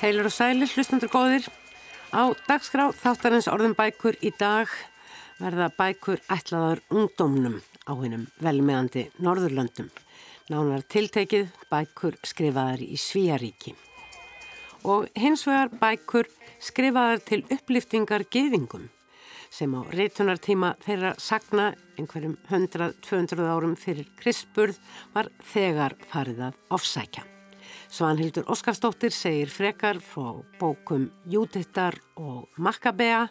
Heilur og sælir, hlustandur góðir. Á dagskrá þáttarins orðum bækur í dag verða bækur ætlaðar ungdómnum á hennum velmeðandi Norðurlöndum. Nánar tiltekið bækur skrifaðar í Svíjaríki. Og hins vegar bækur skrifaðar til upplýftingar geðingum sem á reytunartíma þeirra sagna einhverjum 100-200 árum fyrir Kristburð var þegar farið að ofsækja. Svanhildur Óskarsdóttir segir frekar frá bókum Júdittar og Makkabea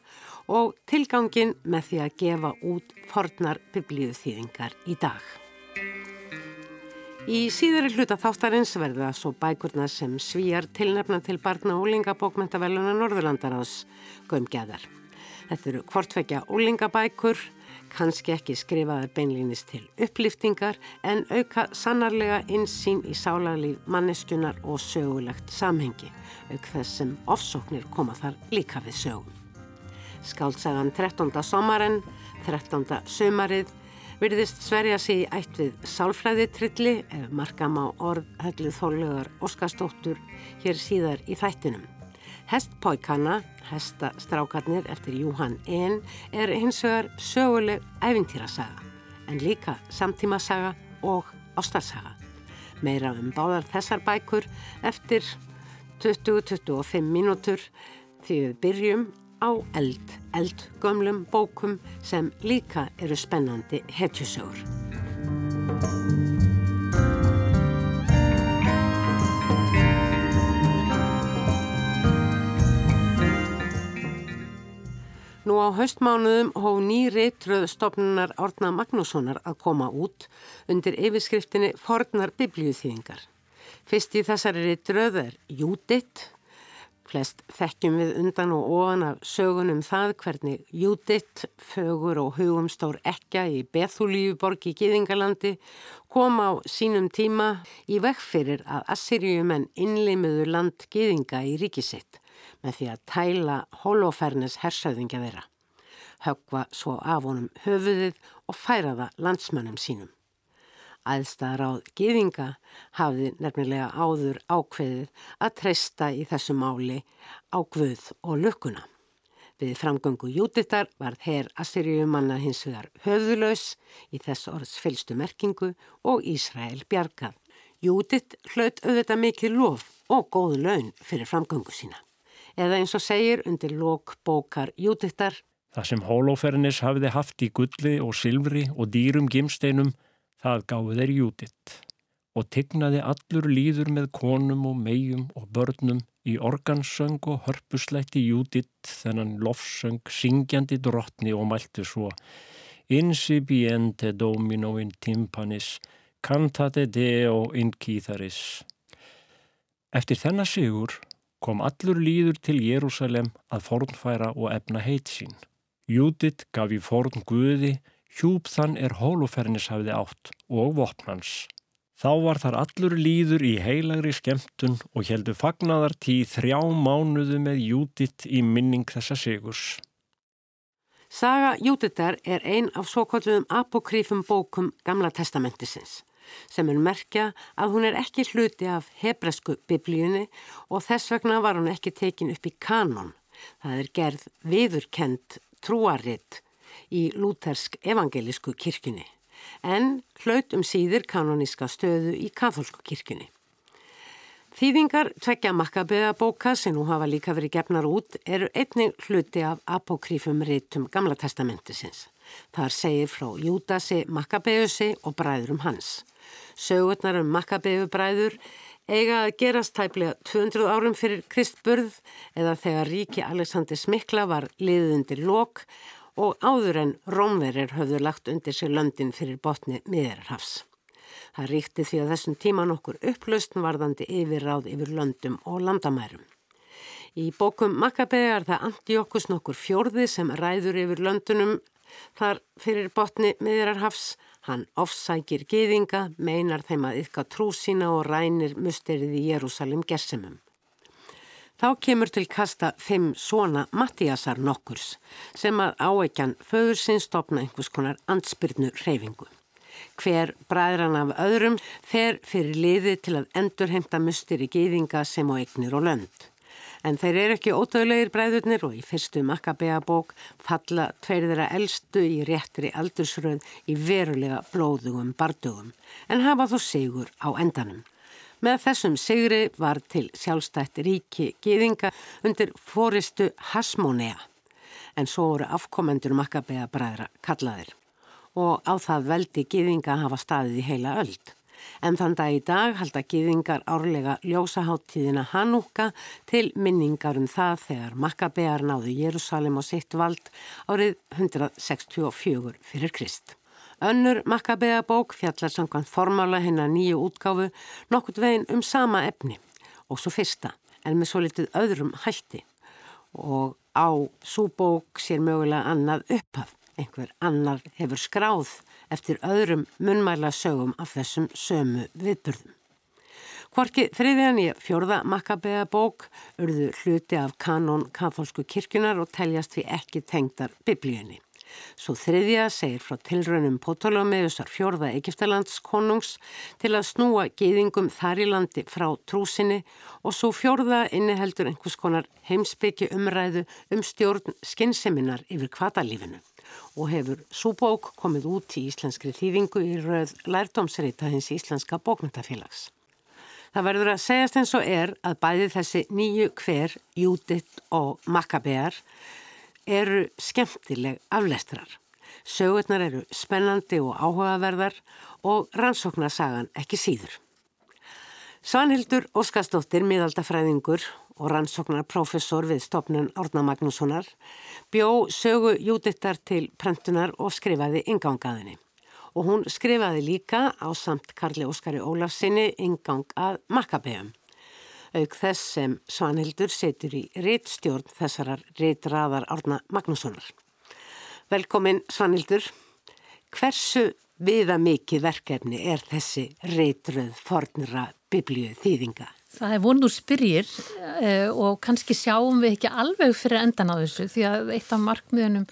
og tilgangin með því að gefa út fornar biblíu þýðingar í dag. Í síðari hluta þáttarins verða svo bækurna sem svíjar tilnefna til barna og úlingabókmentaveluna Norðurlandaráðs gömgeðar. Þetta eru hvortvekja úlingabækur, kannski ekki skrifaði beinlýnis til upplýftingar en auka sannarlega insýn í sálarlíf manneskunar og sögulegt samhengi, auk þess sem ofsóknir koma þar líka við sögum. Skáltsagan 13. somaren, 13. sömarið, virðist sverja sig í ætt við sálfræðitrilli ef markam á orð höllið þólugar Óskarstóttur hér síðar í þættinum. Hestpóikana, hestastrákarnir eftir Júhann Ehn, er hins vegar söguleg æfintýrasaga, en líka samtímasaga og ástarsaga. Meira um báðar þessar bækur eftir 20-25 mínútur því við byrjum á eld, eldgömlum bókum sem líka eru spennandi hetjusögur. Nú á haustmánuðum hó nýri tröðstofnunar Árna Magnússonar að koma út undir yfirskriftinni Fornar biblíuþýðingar. Fyrst í þessari tröð er Júditt. Flest þekkjum við undan og ofan af sögunum það hvernig Júditt, fögur og hugumstór ekja í Bethulíuborg í Gýðingalandi kom á sínum tíma í vegfyrir að Assyriumenn innlimuðu land Gýðinga í ríkisitt með því að tæla holofernes hersauðingja þeirra, högva svo af honum höfuðið og færa það landsmönnum sínum. Æðstaðar á gefinga hafði nefnilega áður ákveðið að treysta í þessu máli á Guð og lukkuna. Við framgöngu Júdittar var herr Assyriumanna hins vegar höfðulegs í þess orðs fylstu merkingu og Ísrael bjargað. Júditt hlaut auðvitað mikið lof og góð laun fyrir framgöngu sína eða eins og segir undir lók bókar Júdittar. Það sem Hólófernis hafiði haft í gulli og silfri og dýrum gimsteinum, það gáði þeir Júditt og tignaði allur líður með konum og megjum og börnum í organsöng og hörpuslætti Júditt þennan lofsöng syngjandi drottni og mælti svo Incipiente domino in timpanis, cantate deo in kýþaris. Eftir þennan sigur kom allur líður til Jérúsalem að fornfæra og efna heit sín. Júdit gaf í forn Guði, hjúp þann er hólufernis hafiði átt og vopnans. Þá var þar allur líður í heilagri skemmtun og heldu fagnadar tíð þrjá mánuðu með Júdit í minning þessa sigurs. Saga Júditar er ein af svo kvöldum apokrífum bókum Gamla testamentisins sem er merkja að hún er ekki hluti af hebresku biblíunni og þess vegna var hún ekki tekin upp í kanon. Það er gerð viðurkend trúaritt í lútersk evangelísku kirkjunni en hlaut um síður kanoníska stöðu í katholsku kirkjunni. Þýðingar tvekja makkaböða bóka sem nú hafa líka verið gefnar út eru einnig hluti af apokrífum rítum Gamla testamentisins. Þar segir frá Júdasi, Makkabeusi og bræðurum hans. Sögurnar um makkabegubræður eiga að gerast tæplega 200 árum fyrir Kristburð eða þegar ríki Alexander Smikla var liðið undir lok og áður en Rómverir höfðu lagt undir sig löndin fyrir botni miðarhafs. Það ríkti því að þessum tíman okkur upplaustn varðandi yfirráð yfir löndum og landamærum. Í bókum Makkabegi er það Antiokus nokkur fjórði sem ræður yfir löndunum þar fyrir botni miðarhafs Hann ofsækir geðinga, meinar þeim að yfka trú sína og rænir musterið í Jérúsalim gersemum. Þá kemur til kasta fimm svona Mattíasar nokkurs sem að áekjan föður sinn stopna einhvers konar ansbyrnu reyfingu. Hver bræðran af öðrum fer fyrir liði til að endurheimta musteri geðinga sem á eignir og lönd. En þeir eru ekki ótöðlegir bræðurnir og í fyrstu makkabega bók falla tveir þeirra eldstu í réttri aldursröð í verulega blóðugum bardugum en hafa þó sigur á endanum. Með þessum sigri var til sjálfstætt ríki gýðinga undir fóristu Hasmonea en svo voru afkomendur makkabega bræðra kallaðir og á það veldi gýðinga hafa staðið í heila öld. En þann dag í dag halda gýðingar árlega ljósaháttíðina Hanúka til minningar um það þegar makkabegar náðu Jérúsalim og sitt vald árið 164 fyrir Krist. Önnur makkabega bók fjallar samkvæmt formála hennar nýju útgáfu nokkurt veginn um sama efni og svo fyrsta en með svo litið öðrum hætti og á svo bók sér mögulega annað upphaf. Einhver annar hefur skráð eftir öðrum munmæla sögum af þessum sömu viðburðum. Hvorki þriðjan í fjörða makkabega bók urðu hluti af kanón katholsku kirkjunar og teljast við ekki tengdar biblíunni. Svo þriðja segir frá tilraunum Pótólómiðusar fjörða Egiptalands konungs til að snúa geyðingum þar í landi frá trúsinni og svo fjörða inniheldur einhvers konar heimsbyggi umræðu um stjórn skinnseminar yfir kvatalífinu og hefur súbók komið út í íslenskri þýðingu í rauð lærdomsreita hins íslenska bókmyndafélags. Það verður að segjast eins og er að bæði þessi nýju hver, Júdit og Makkabear eru skemmtileg aflestrar. Sögurnar eru spennandi og áhugaverðar og rannsóknarsagan ekki síður. Svanhildur Óskarsdóttir, miðaldafræðingur og rannsóknarprofessor við stopnun Orna Magnússonar, bjó sögu Júdittar til prentunar og skrifaði ingangaðinni. Og hún skrifaði líka á samt Karli Óskari Ólafsinni ingang að Makkabeum. Auk þess sem Svanhildur setur í réttstjórn þessarar réttraðar Orna Magnússonar. Velkomin Svanhildur. Hversu viða mikið verkefni er þessi réttröð fornra biblíu þýðinga? Það er vonur spyrjir uh, og kannski sjáum við ekki alveg fyrir endan á þessu því að eitt af markmiðunum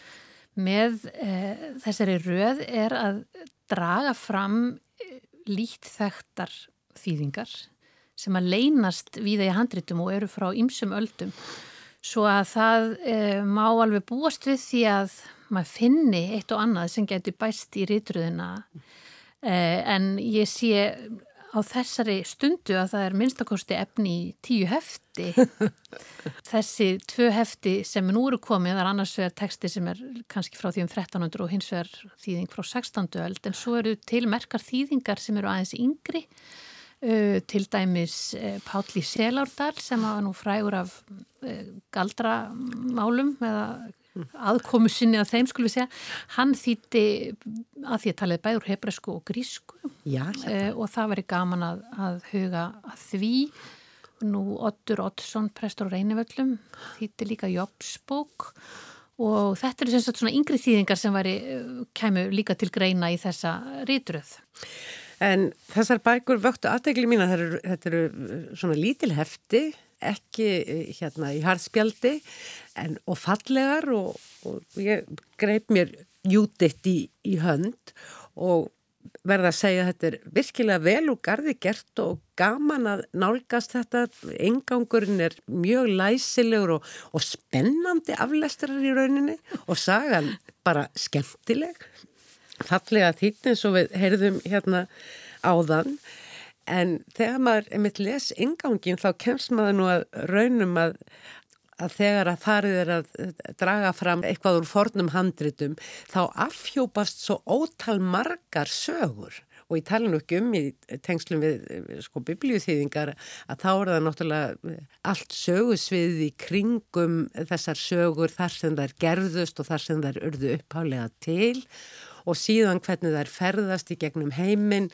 með uh, þessari röð er að draga fram eh, lít þekktar þýðingar sem að leynast viða í handritum og eru frá ymsum öldum. Svo að það uh, má alveg búast við því að maður finni eitt og annað sem getur bæst í rítröðina en ég sé á þessari stundu að það er minnstakosti efni í tíu hefti. Þessi tvö hefti sem nú eru komið, það er annars vegar texti sem er kannski frá því um 1300 og hins vegar þýðing frá 16. öld, en svo eru tilmerkar þýðingar sem eru aðeins yngri, uh, til dæmis uh, Páll í Selárdal sem hafa nú frægur af uh, galdramálum eða aðkomu sinni að þeim skulum við segja. Hann þýtti að því að talaði bæður hebræsku og grísku. Já, uh, og það veri gaman að, að huga að því. Nú Ottur Ottsson prestur á Reynivöllum þýtti líka Jobsbók og þetta eru sem sagt svona yngri þýðingar sem væri kemur líka til greina í þessa rítröð En þessar bækur vöktu aðtegli mín að þetta eru svona lítil hefti ekki eh, hérna í harðspjaldi en, og fallegar og, og ég greip mér jútitt í, í hönd og verða að segja að þetta er virkilega vel og gardi gert og gaman að nálgast þetta. Engangurinn er mjög læsilegur og, og spennandi aflestrar í rauninni og sagan bara skemmtileg. Fallega þýtt eins og við heyrðum hérna áðan En þegar maður einmitt les ingangin þá kemst maður nú að raunum að, að þegar að farið er að draga fram eitthvað úr fornum handritum þá afhjópast svo ótal margar sögur. Og ég tala nú ekki um í tengslum við sko biblíuþýðingar að þá er það náttúrulega allt sögusvið í kringum þessar sögur þar sem þær gerðust og þar sem þær urðu upphálega til. Og síðan hvernig þær ferðast í gegnum heiminn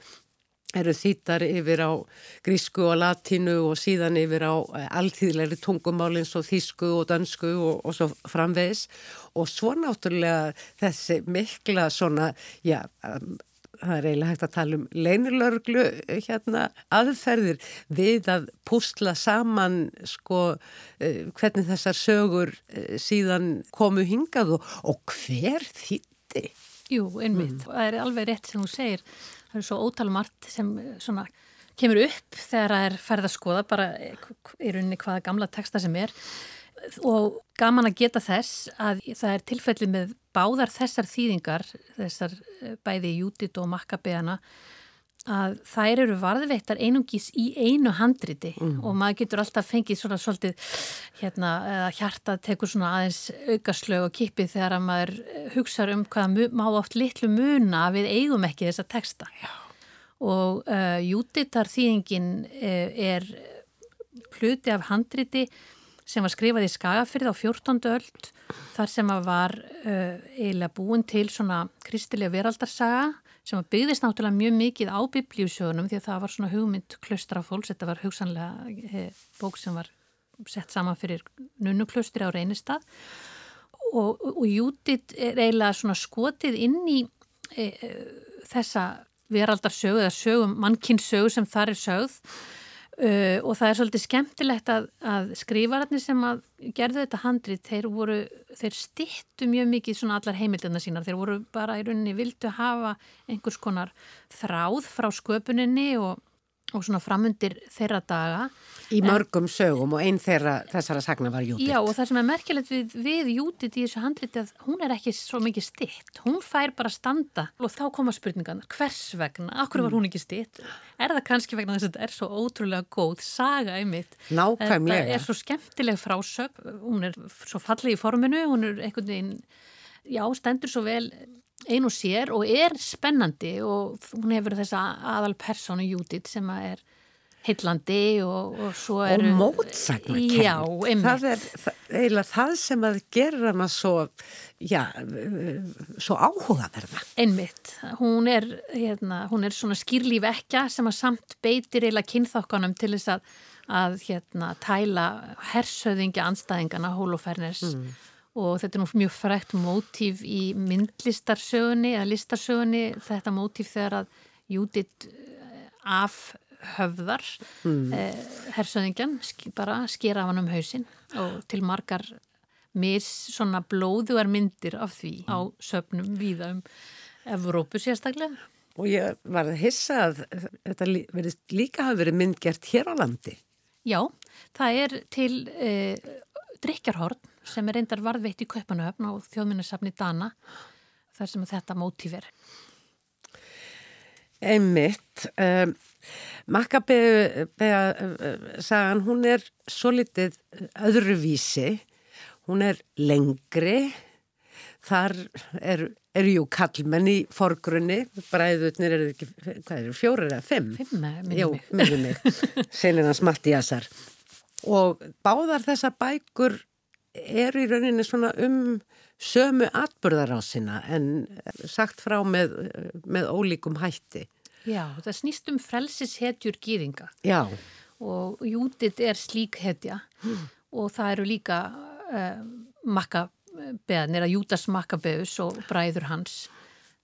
eru þýttar yfir á grísku og latínu og síðan yfir á eh, alltíðleiri tungumálins og þísku og dansku og, og svo framvegis og svo náttúrulega þessi mikla svona, já, um, það er eiginlega hægt að tala um leinilörglu hérna aðferðir við að púsla saman sko uh, hvernig þessar sögur síðan komu hingað og, og hver þýtti? Jú, einmitt. Mm. Það er alveg rétt sem þú segir það er svo ótalmart sem svona kemur upp þegar það er færð að skoða bara í rauninni hvaða gamla texta sem er. Og gaman að geta þess að það er tilfellið með báðar þessar þýðingar, þessar eh, bæði Júdit og Makkabeana að þær eru varðveittar einungis í einu handriti mm. og maður getur alltaf fengið svona svolítið hérna, hjarta tekur svona aðeins aukaslög og kipi þegar að maður hugsaður um hvaða má oft litlu muna við eigum ekki þessa texta Já. og uh, Júditar þýðingin uh, er hluti af handriti sem var skrifað í Skagafyrð á 14. öld þar sem var uh, eiginlega búin til svona kristilega veraldarsaga sem byggðist náttúrulega mjög mikið á biblíusjónum því að það var svona hugmynd klaustrafólks, þetta var hugsanlega he, bók sem var sett saman fyrir nunnuklaustri á reynistad og, og Júdit er eiginlega svona skotið inn í e, e, þessa veraldarsögu eða sögum, mannkinsögu sem þar er sögð Uh, og það er svolítið skemmtilegt að, að skrifararnir sem að gerðu þetta handrið, þeir voru þeir stittu mjög mikið svona allar heimildina sínar, þeir voru bara í rauninni vildu hafa einhvers konar þráð frá sköpuninni og og svona framundir þeirra daga. Í mörgum en, sögum og einn þeirra þessara sagna var Júdit. Já og það sem er merkilegt við, við Júdit í þessu handliti að hún er ekki svo mikið stitt. Hún fær bara standa og þá koma spurningan hvers vegna, akkur var hún ekki stitt? Er það kannski vegna þess að þetta er svo ótrúlega góð saga einmitt? Nákvæmlega. Það er svo skemmtileg frásög, hún er svo fallið í forminu, hún er einhvern veginn, já stendur svo vel einu sér og er spennandi og hún hefur þessa aðal personu Júdit sem er heillandi og, og svo er og mótsagna já, það er eiginlega það sem að gera hana svo já, svo áhugaverða. Einmitt, hún er hérna, hún er svona skýrlíf ekja sem að samt beitir eiginlega kynþokkanum til þess að, að hérna, tæla hersöðingja anstæðingana Hóloferners mm og þetta er nú mjög frækt mótíf í myndlistarsögunni eða listarsögunni, þetta mótíf þegar að Júdit eh, afhöfðar mm. eh, hersöðingjan, bara skera af hann um hausin og til margar mis svona blóðuar myndir af því á söpnum víða um Evrópu sérstaklega. Og ég var að hissa að þetta líka hafi verið myndgert hér á landi. Já, það er til eh, drikjarhorn sem er reyndar varðveitt í Kaupanöfn á þjóðminnarsafni Dana þar sem þetta mótíf er. Einmitt. Um, Makkabega-sagan, hún er svo litið öðruvísi, hún er lengri, þar er, er jú kallmenn í forgrunni, bræðutnir er ekki, hvað er það, fjóri eða fimm? Fimm, minnum mig. Minnum mig, Selinans Mattíasar. Og báðar þessa bækur er í rauninni svona um sömu atbyrðarásina en sagt frá með, með ólíkum hætti. Já, það snýst um frelsishetjur gýringa. Já. Og Júdit er slík hetja mm. og það eru líka uh, makkabeðnir að Júdas makkabeðus og bræður hans.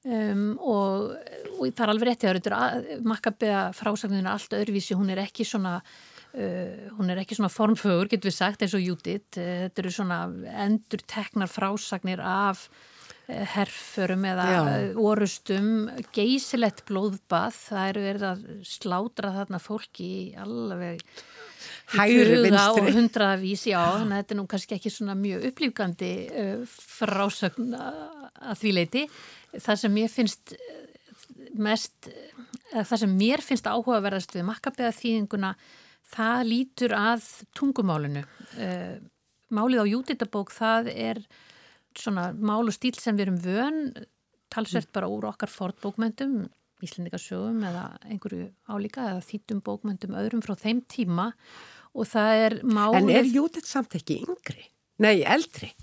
Um, og, og það er alveg réttið að makkabeða frásagninu er allt öðruvísi, hún er ekki svona Uh, hún er ekki svona formfögur, getur við sagt, eins og Júdit. Uh, þetta eru svona endur teknar frásagnir af uh, herförum eða orustum, geysilegt blóðbað. Það eru verið að slátra þarna fólki í alveg hægri og hundraðavís, já, þannig að þetta er nú kannski ekki svona mjög upplýfgandi frásagn að því leiti. Það sem ég finnst mest, það sem mér finnst áhugaverðast við makkabeða þýðinguna það lítur að tungumálinu. Eh, málið á Júditabók það er svona mál og stíl sem við erum vön, talsvert bara úr okkar fortbókmyndum, íslendingasögum eða einhverju álíka eða þýttum bókmyndum öðrum frá þeim tíma og það er málið... En er Júdit samt ekki yngri? Nei, eldri?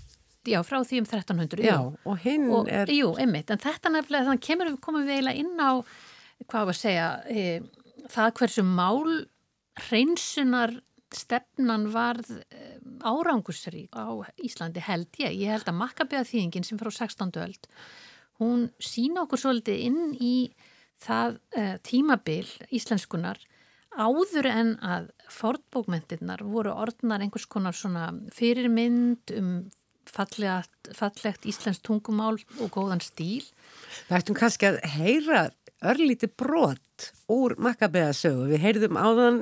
Já, frá því um 1300. Já, jú. og hinn og, er... Jú, einmitt, en þetta nefnilega, þannig kemur við komum við eiginlega inn á, hvað var að segja, e, það hversu mál hreinsunar stefnan varð eh, árangusri á Íslandi held ég. Ég held að makkabæða þýðingin sem frá 16. öld, hún sína okkur svolítið inn í það uh, tímabil íslenskunar áður en að fortbókmyndirnar voru orðnar einhvers konar svona fyrirmynd um fallegt, fallegt íslensk tungumál og góðan stíl. Það ættum kannski að heyra örlíti brot úr Makkabæðasögu. Við heyrðum áðan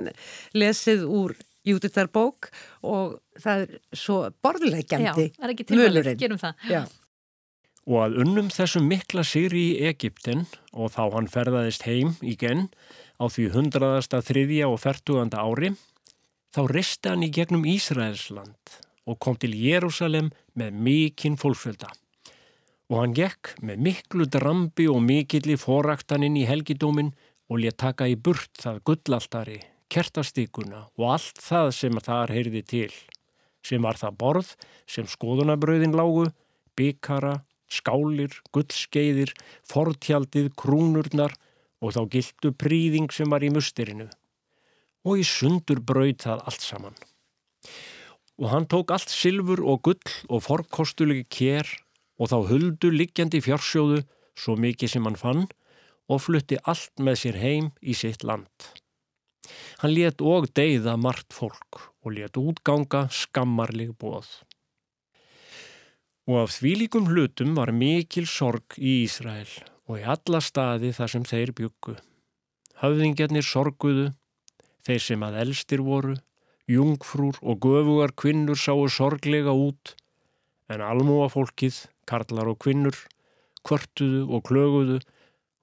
lesið úr Júditarbók og það er svo borðleikjandi Já, það er ekki tilvægilegt, gerum það. Já. Og að unnum þessum mikla sigri í Egiptin og þá hann ferðaðist heim í genn á því hundraðasta þriðja og færtuganda ári, þá risti hann í gegnum Ísraelsland og kom til Jérúsalem með mikinn fólksfjölda. Og hann gekk með miklu drambi og mikilli foraktan inn í helgidómin og létt taka í burt það gullaltari kertastíkuna og allt það sem þar heyrði til, sem var það borð sem skoðunabröðin lágu, bykara, skálir, gullskeiðir, fortjaldið, krúnurnar og þá gildu príðing sem var í mustirinu. Og í sundur brauð það allt saman. Og hann tók allt silfur og gull og forkostulegi kér og þá huldu liggjandi fjársjóðu svo mikið sem hann fann og flutti allt með sér heim í sitt land. Hann let og deyða margt fólk og let útganga skammarlig bóð. Og af þvílikum hlutum var mikil sorg í Ísrael og í alla staði þar sem þeir byggu. Höfðingjarnir sorguðu, þeir sem að elstir voru, jungfrúr og göfugar kvinnur sáu sorglega út, en almúa fólkið, karlar og kvinnur, kvörtuðu og klöguðu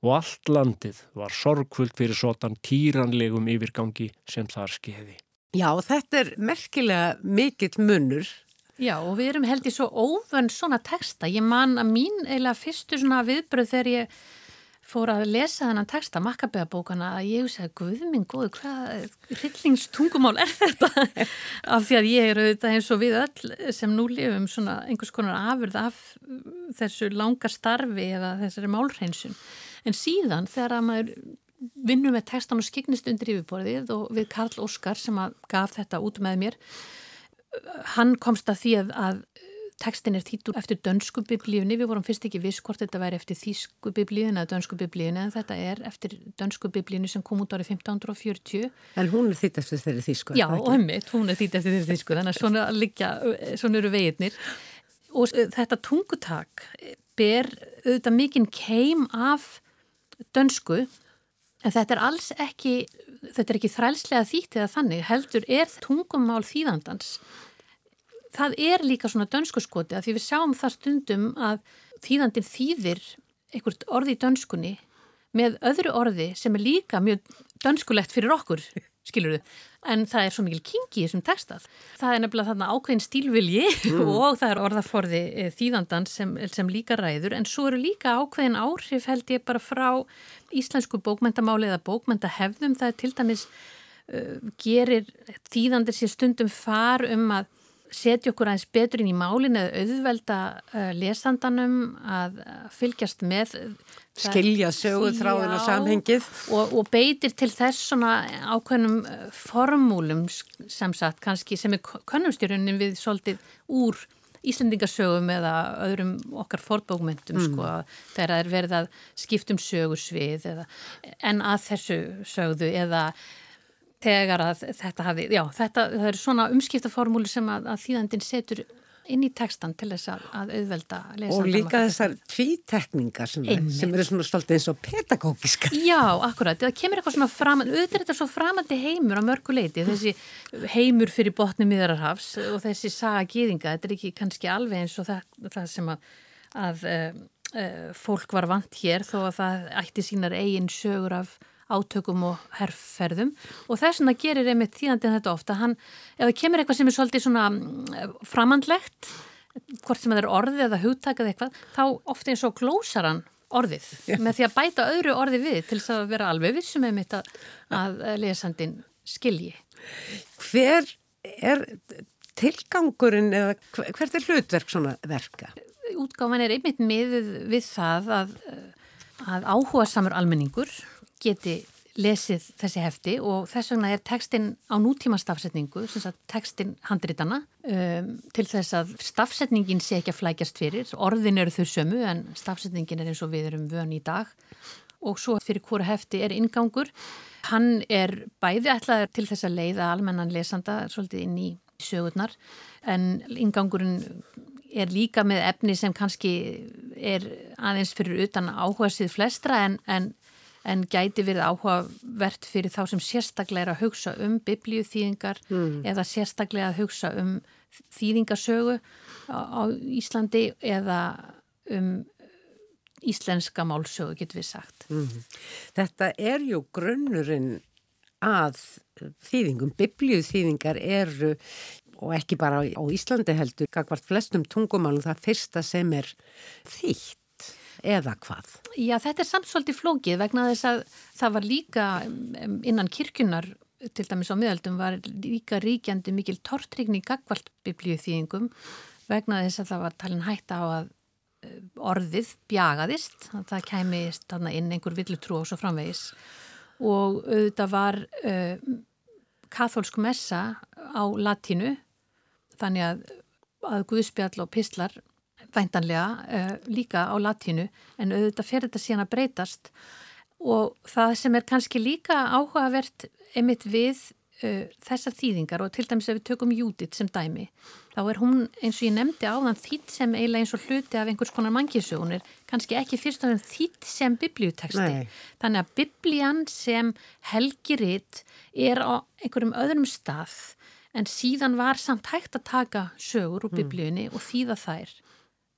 og allt landið var sorgfullt fyrir sotan týranlegum yfirgangi sem þar skeiði. Já, þetta er merkilega mikill munur. Já, og við erum held í svo óvönn svona texta. Ég man að mín eila fyrstu svona viðbröð þegar ég fór að lesa þennan texta, makkabæðabókana, að ég hugsaði, guðminn góðu, hvað hryllingstungumál er þetta? af því að ég er auðvitað eins og við öll sem nú lifum svona einhvers konar afurð af þessu langa starfi eða þessari málhreinsun. En síðan þegar að maður vinnur með textan og skiknist undir yfirborðið og við Karl Óskar sem gaf þetta út með mér, hann komst að því að, að tekstin er þýttur eftir dönsku biblíunni, við vorum fyrst ekki viss hvort þetta væri eftir þýsku biblíunni eða dönsku biblíunni en þetta er eftir dönsku biblíunni sem kom út árið 1540. En hún er þýtt eftir þeirri þýsku? Já, heimitt, hún er þýtt eftir þeirri þýsku, þannig að svona, liggja, svona eru veginnir. Og þetta tungutak ber auðvitað mikinn keim af dönsku en þetta er alls ekki þetta er ekki þrælslega þýtt eða þannig heldur er tungumál þýðandans það er líka svona dönsku skoti að því við sjáum það stundum að þýðandin þýðir einhvert orði í dönskunni með öðru orði sem er líka mjög dönskulegt fyrir okkur skilur þau, en það er svo mikil kingi í þessum textað. Það er nefnilega þarna ákveðin stílvilji mm. og það er orðaforði eh, þýðandan sem, sem líka ræður, en svo eru líka ákveðin áhrif held ég bara frá íslensku bókmentamáli eða bókmentahefðum. Það er til dæmis uh, gerir þýðandir sér stundum far um að setja okkur aðeins betur inn í málin eða auðvelda uh, lesandanum að fylgjast með skilja söguð þráðin og samhengið og, og beitir til þess svona ákveðnum uh, formúlum sem sagt kannski sem er konumstjórunum við svolítið úr Íslandingasögum eða öðrum okkar fórbókmyndum mm. sko þegar það er verið að skiptum sögursvið eða, en að þessu sögðu eða þegar að þetta hafi, já, þetta, það er svona umskiptaformúli sem að, að þýðandin setur inn í tekstan til þess að, að auðvelda. Og líka þessar tvítekningar sem, sem eru svona stoltið eins og pedagógiska. Já, akkurat, það kemur eitthvað svona fram, auðvitað er þetta svo framandi heimur á mörguleiti, þessi heimur fyrir botni miðararhafs og þessi saga gýðinga, þetta er ekki kannski alveg eins og það, það sem að, að uh, uh, fólk var vant hér þó að það ætti sínar eigin sögur af átökum og herrferðum og þess vegna gerir einmitt þýðandi þetta ofta hann, ef það kemur eitthvað sem er svolítið svona mm, framandlegt hvort sem það er orðið eða hugtakað eitthvað, þá ofta eins og glósar hann orðið, yeah. með því að bæta öðru orðið við til þess að vera alveg vissum einmitt að, að lesandin skilji. Hver er tilgangurinn eða hvert er hlutverk svona verka? Útgáfan er einmitt miðið við það að, að áhuga samur almenningur geti lesið þessi hefti og þess vegna er tekstin á nútíma stafsetningu, tekstin handritana um, til þess að stafsetningin sé ekki að flækjast fyrir, orðin eru þau sömu en stafsetningin er eins og við erum vön í dag og svo fyrir hvora hefti er ingangur. Hann er bæði ætlaður til þess að leiða almennan lesanda svolítið inn í sögurnar en ingangurinn er líka með efni sem kannski er aðeins fyrir utan áhuga síð flestra en, en en gæti verið áhugavert fyrir þá sem sérstaklega er að hugsa um biblíuþýðingar mm. eða sérstaklega að hugsa um þýðingasögu á, á Íslandi eða um íslenska málsögu, getur við sagt. Mm. Þetta er ju grunnurinn að þýðingum. Biblíuþýðingar eru, og ekki bara á Íslandi heldur, kakvart flestum tungumálum það fyrsta sem er þýtt eða hvað? Já, þetta er samt svolítið flókið vegna þess að það var líka innan kirkunar, til dæmis á miðaldum, var líka ríkjandi mikil tortrygni gagvalt biblíuþýðingum vegna þess að það var talin hægt á að orðið bjagaðist, það kæmist inn einhver villutrú og svo framvegis og auðvitað var uh, katholsk messa á latínu þannig að, að Guðspjall og Pistlar væntanlega uh, líka á latínu en auðvitað fer þetta síðan að breytast og það sem er kannski líka áhugavert einmitt við uh, þessar þýðingar og til dæmis ef við tökum Júdit sem dæmi þá er hún eins og ég nefndi áðan þýtt sem eiginlega eins og hluti af einhvers konar mannkísögunir kannski ekki fyrst og fremst þýtt sem biblíuteksti. Þannig að biblían sem helgiritt er á einhverjum öðrum stað en síðan var samt hægt að taka sögur úr mm. biblíunni mm. og þýða þær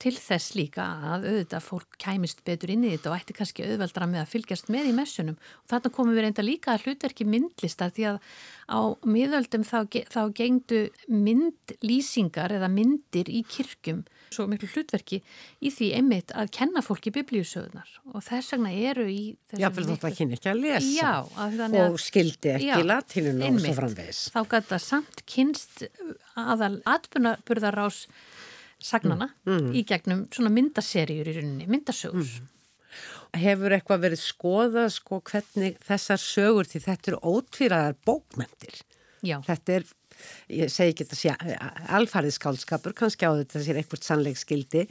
til þess líka að auðvitað fólk kæmist betur inn í þetta og ætti kannski auðveldra með að fylgjast með í messunum. Og þarna komum við reynda líka að hlutverki myndlistar því að á miðöldum þá, þá gengdu myndlýsingar eða myndir í kirkjum svo miklu hlutverki í því einmitt að kenna fólki biblíusögnar og þess vegna eru í Já, vel þetta kynni ekki að lesa já, að og skildi ekki latinun og svo framvegs Þá gæta samt kynst aðal atbyrðarás sagnana mm. Mm. í gegnum svona myndaserjur í rauninni, myndasögur. Mm. Hefur eitthvað verið skoða sko hvernig þessar sögur því þetta eru ótvíraðar bókmentir. Já. Þetta er, ég segi ekki þetta sé alfarið skálskapur, kannski á þetta sé eitthvað sannleikskildi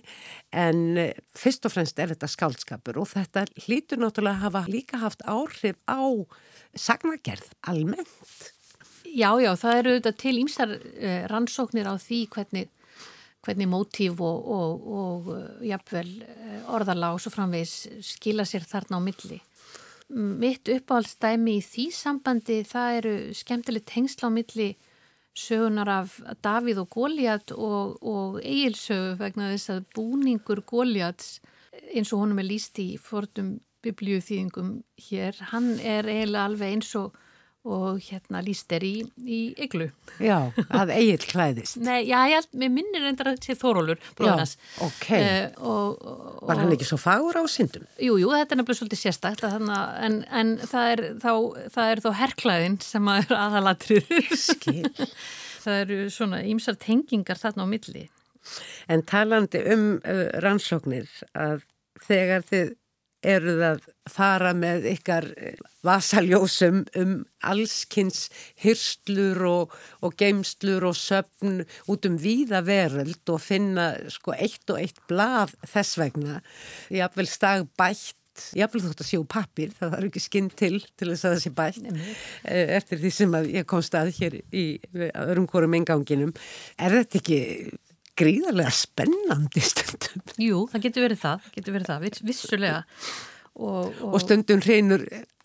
en eh, fyrst og fremst er þetta skálskapur og þetta hlýtur náttúrulega að hafa líka haft áhrif á sagnagerð almennt. Já, já, það eru þetta til ímsar eh, rannsóknir á því hvernig hvernig mótíf og, og, og uh, jafnvel uh, orðalá og svo framvegs skila sér þarna á milli. Mitt uppáhaldstæmi í því sambandi það eru skemmtilegt hengsla á milli sögunar af Davíð og Góliat og, og eigilsögu vegna þess að búningur Góliats eins og honum er líst í fordum biblíuþýðingum hér, hann er eiginlega alveg eins og og hérna líst er í, í yglu. Já, að eigil klæðist. Nei, já, ég minnir reyndar að sé Þórólur, bróðans. Já, ok. Uh, og, og, Var hann ekki svo fagur á syndum? Jú, jú, þetta er nefnilega svolítið sérstakt, en, en það, er þá, það er þó herrklæðin sem að er aðalatrið. Skil. það eru svona ímsar tengingar þarna á milli. En talandi um uh, rannsóknir, að þegar þið eruð að fara með ykkar eh, vasaljósum um allskynns hyrslur og, og geimslur og söfn út um víða veröld og finna sko eitt og eitt blað þess vegna. Ég haf vel stag bætt Jáfnveg þótt að sjú pappir, það þarf ekki skinn til til þess að það sé bætt. Eh, eftir því sem ég kom stað hér í öðrum korum enganginum. Er þetta ekki gríðarlega spennandi stundum. Jú, það getur verið það, getur verið það, vissulega. Og, og... og stundum hreinur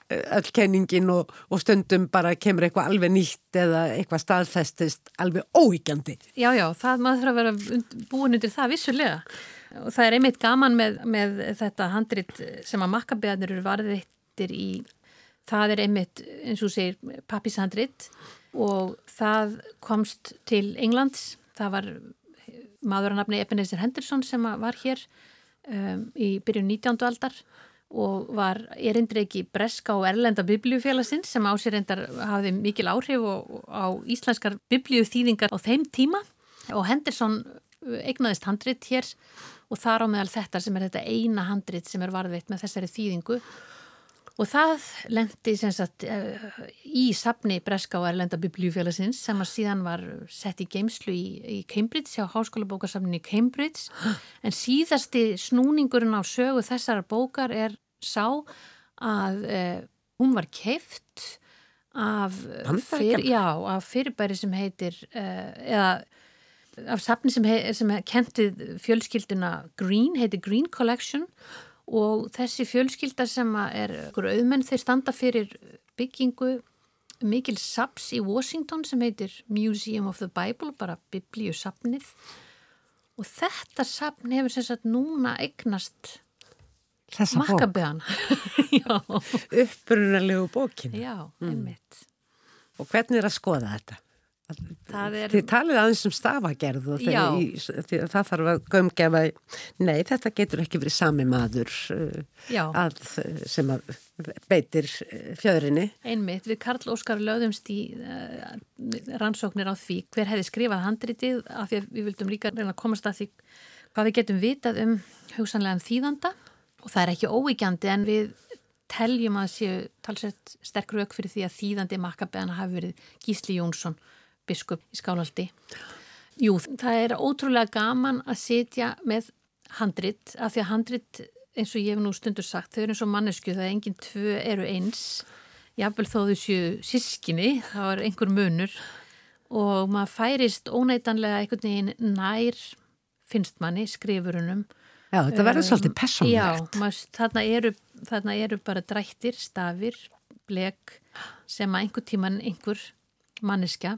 öll eh, og, og stundum bara kemur eitthvað alveg nýtt eða eitthvað staðfestist alveg óíkjandi. Já, já, það maður þarf að vera búin undir það vissulega. Og það er einmitt gaman með, með þetta handrit sem að makkabeðanir eru varðvittir í, það er einmitt, eins og segir, pappishandrit og það komst til Englands, það var maður að nafni Ebenezer Henderson sem var hér um, í byrjun 19. aldar og var erindreiki breska og erlenda biblíufélagsins sem á sér reyndar hafði mikil áhrif á íslenskar biblíuþýðingar á þeim tíma og Henderson eignaðist handrit hér og þar á meðal þetta sem er þetta eina handrit sem er varðveitt með þessari þýðingu Og það lendi sagt, eh, í sapni Breska og Erlenda biblíufélagsins sem að síðan var sett í geimslu í, í Cambridge, hjá háskóla bókarsafninni Cambridge. En síðasti snúningurinn á sögu þessara bókar er sá að eh, hún var keift af, fyr, já, af fyrirbæri sem heitir, eh, eða af sapni sem, hei, sem kentið fjölskylduna Green, heitir Green Collection og þessi fjölskylda sem er auðmenn þeir standa fyrir byggingu mikil saps í Washington sem heitir Museum of the Bible, bara biblíusapnið og þetta sapn hefur sem sagt núna eignast makkabeðan upprunalegu bókin Já, einmitt. Mm. og hvernig er að skoða þetta? Er... Þið talið aðeins um stafagerð og það þarf að gömgefa, nei þetta getur ekki verið sami maður uh, að, sem að beitir uh, fjöðrinni. Einmitt, við Karl Óskar lögðumst í uh, rannsóknir á því hver hefði skrifað handritið af því að við vildum líka reyna að komast að því hvað við getum vitað um hugsanlegan þýðanda. Og það er ekki óíkjandi en við teljum að séu talsett sterk rauk fyrir því að þýðandi makkabeðana hafi verið Gísli Jónsson biskup í Skálaldi. Jú, það er ótrúlega gaman að sitja með handrit, af því að handrit, eins og ég hef nú stundur sagt, þau eru eins og mannesku, það er enginn tvö eru eins, jáfnvel þó þau séu sískinni, þá er einhver munur og maður færist óneitanlega einhvern veginn nær finnst manni, skrifurunum. Já, þetta verður um, svolítið personlegt. Já, maður, þarna, eru, þarna eru bara drættir, stafir, blek sem að einhver tíman einhver manneska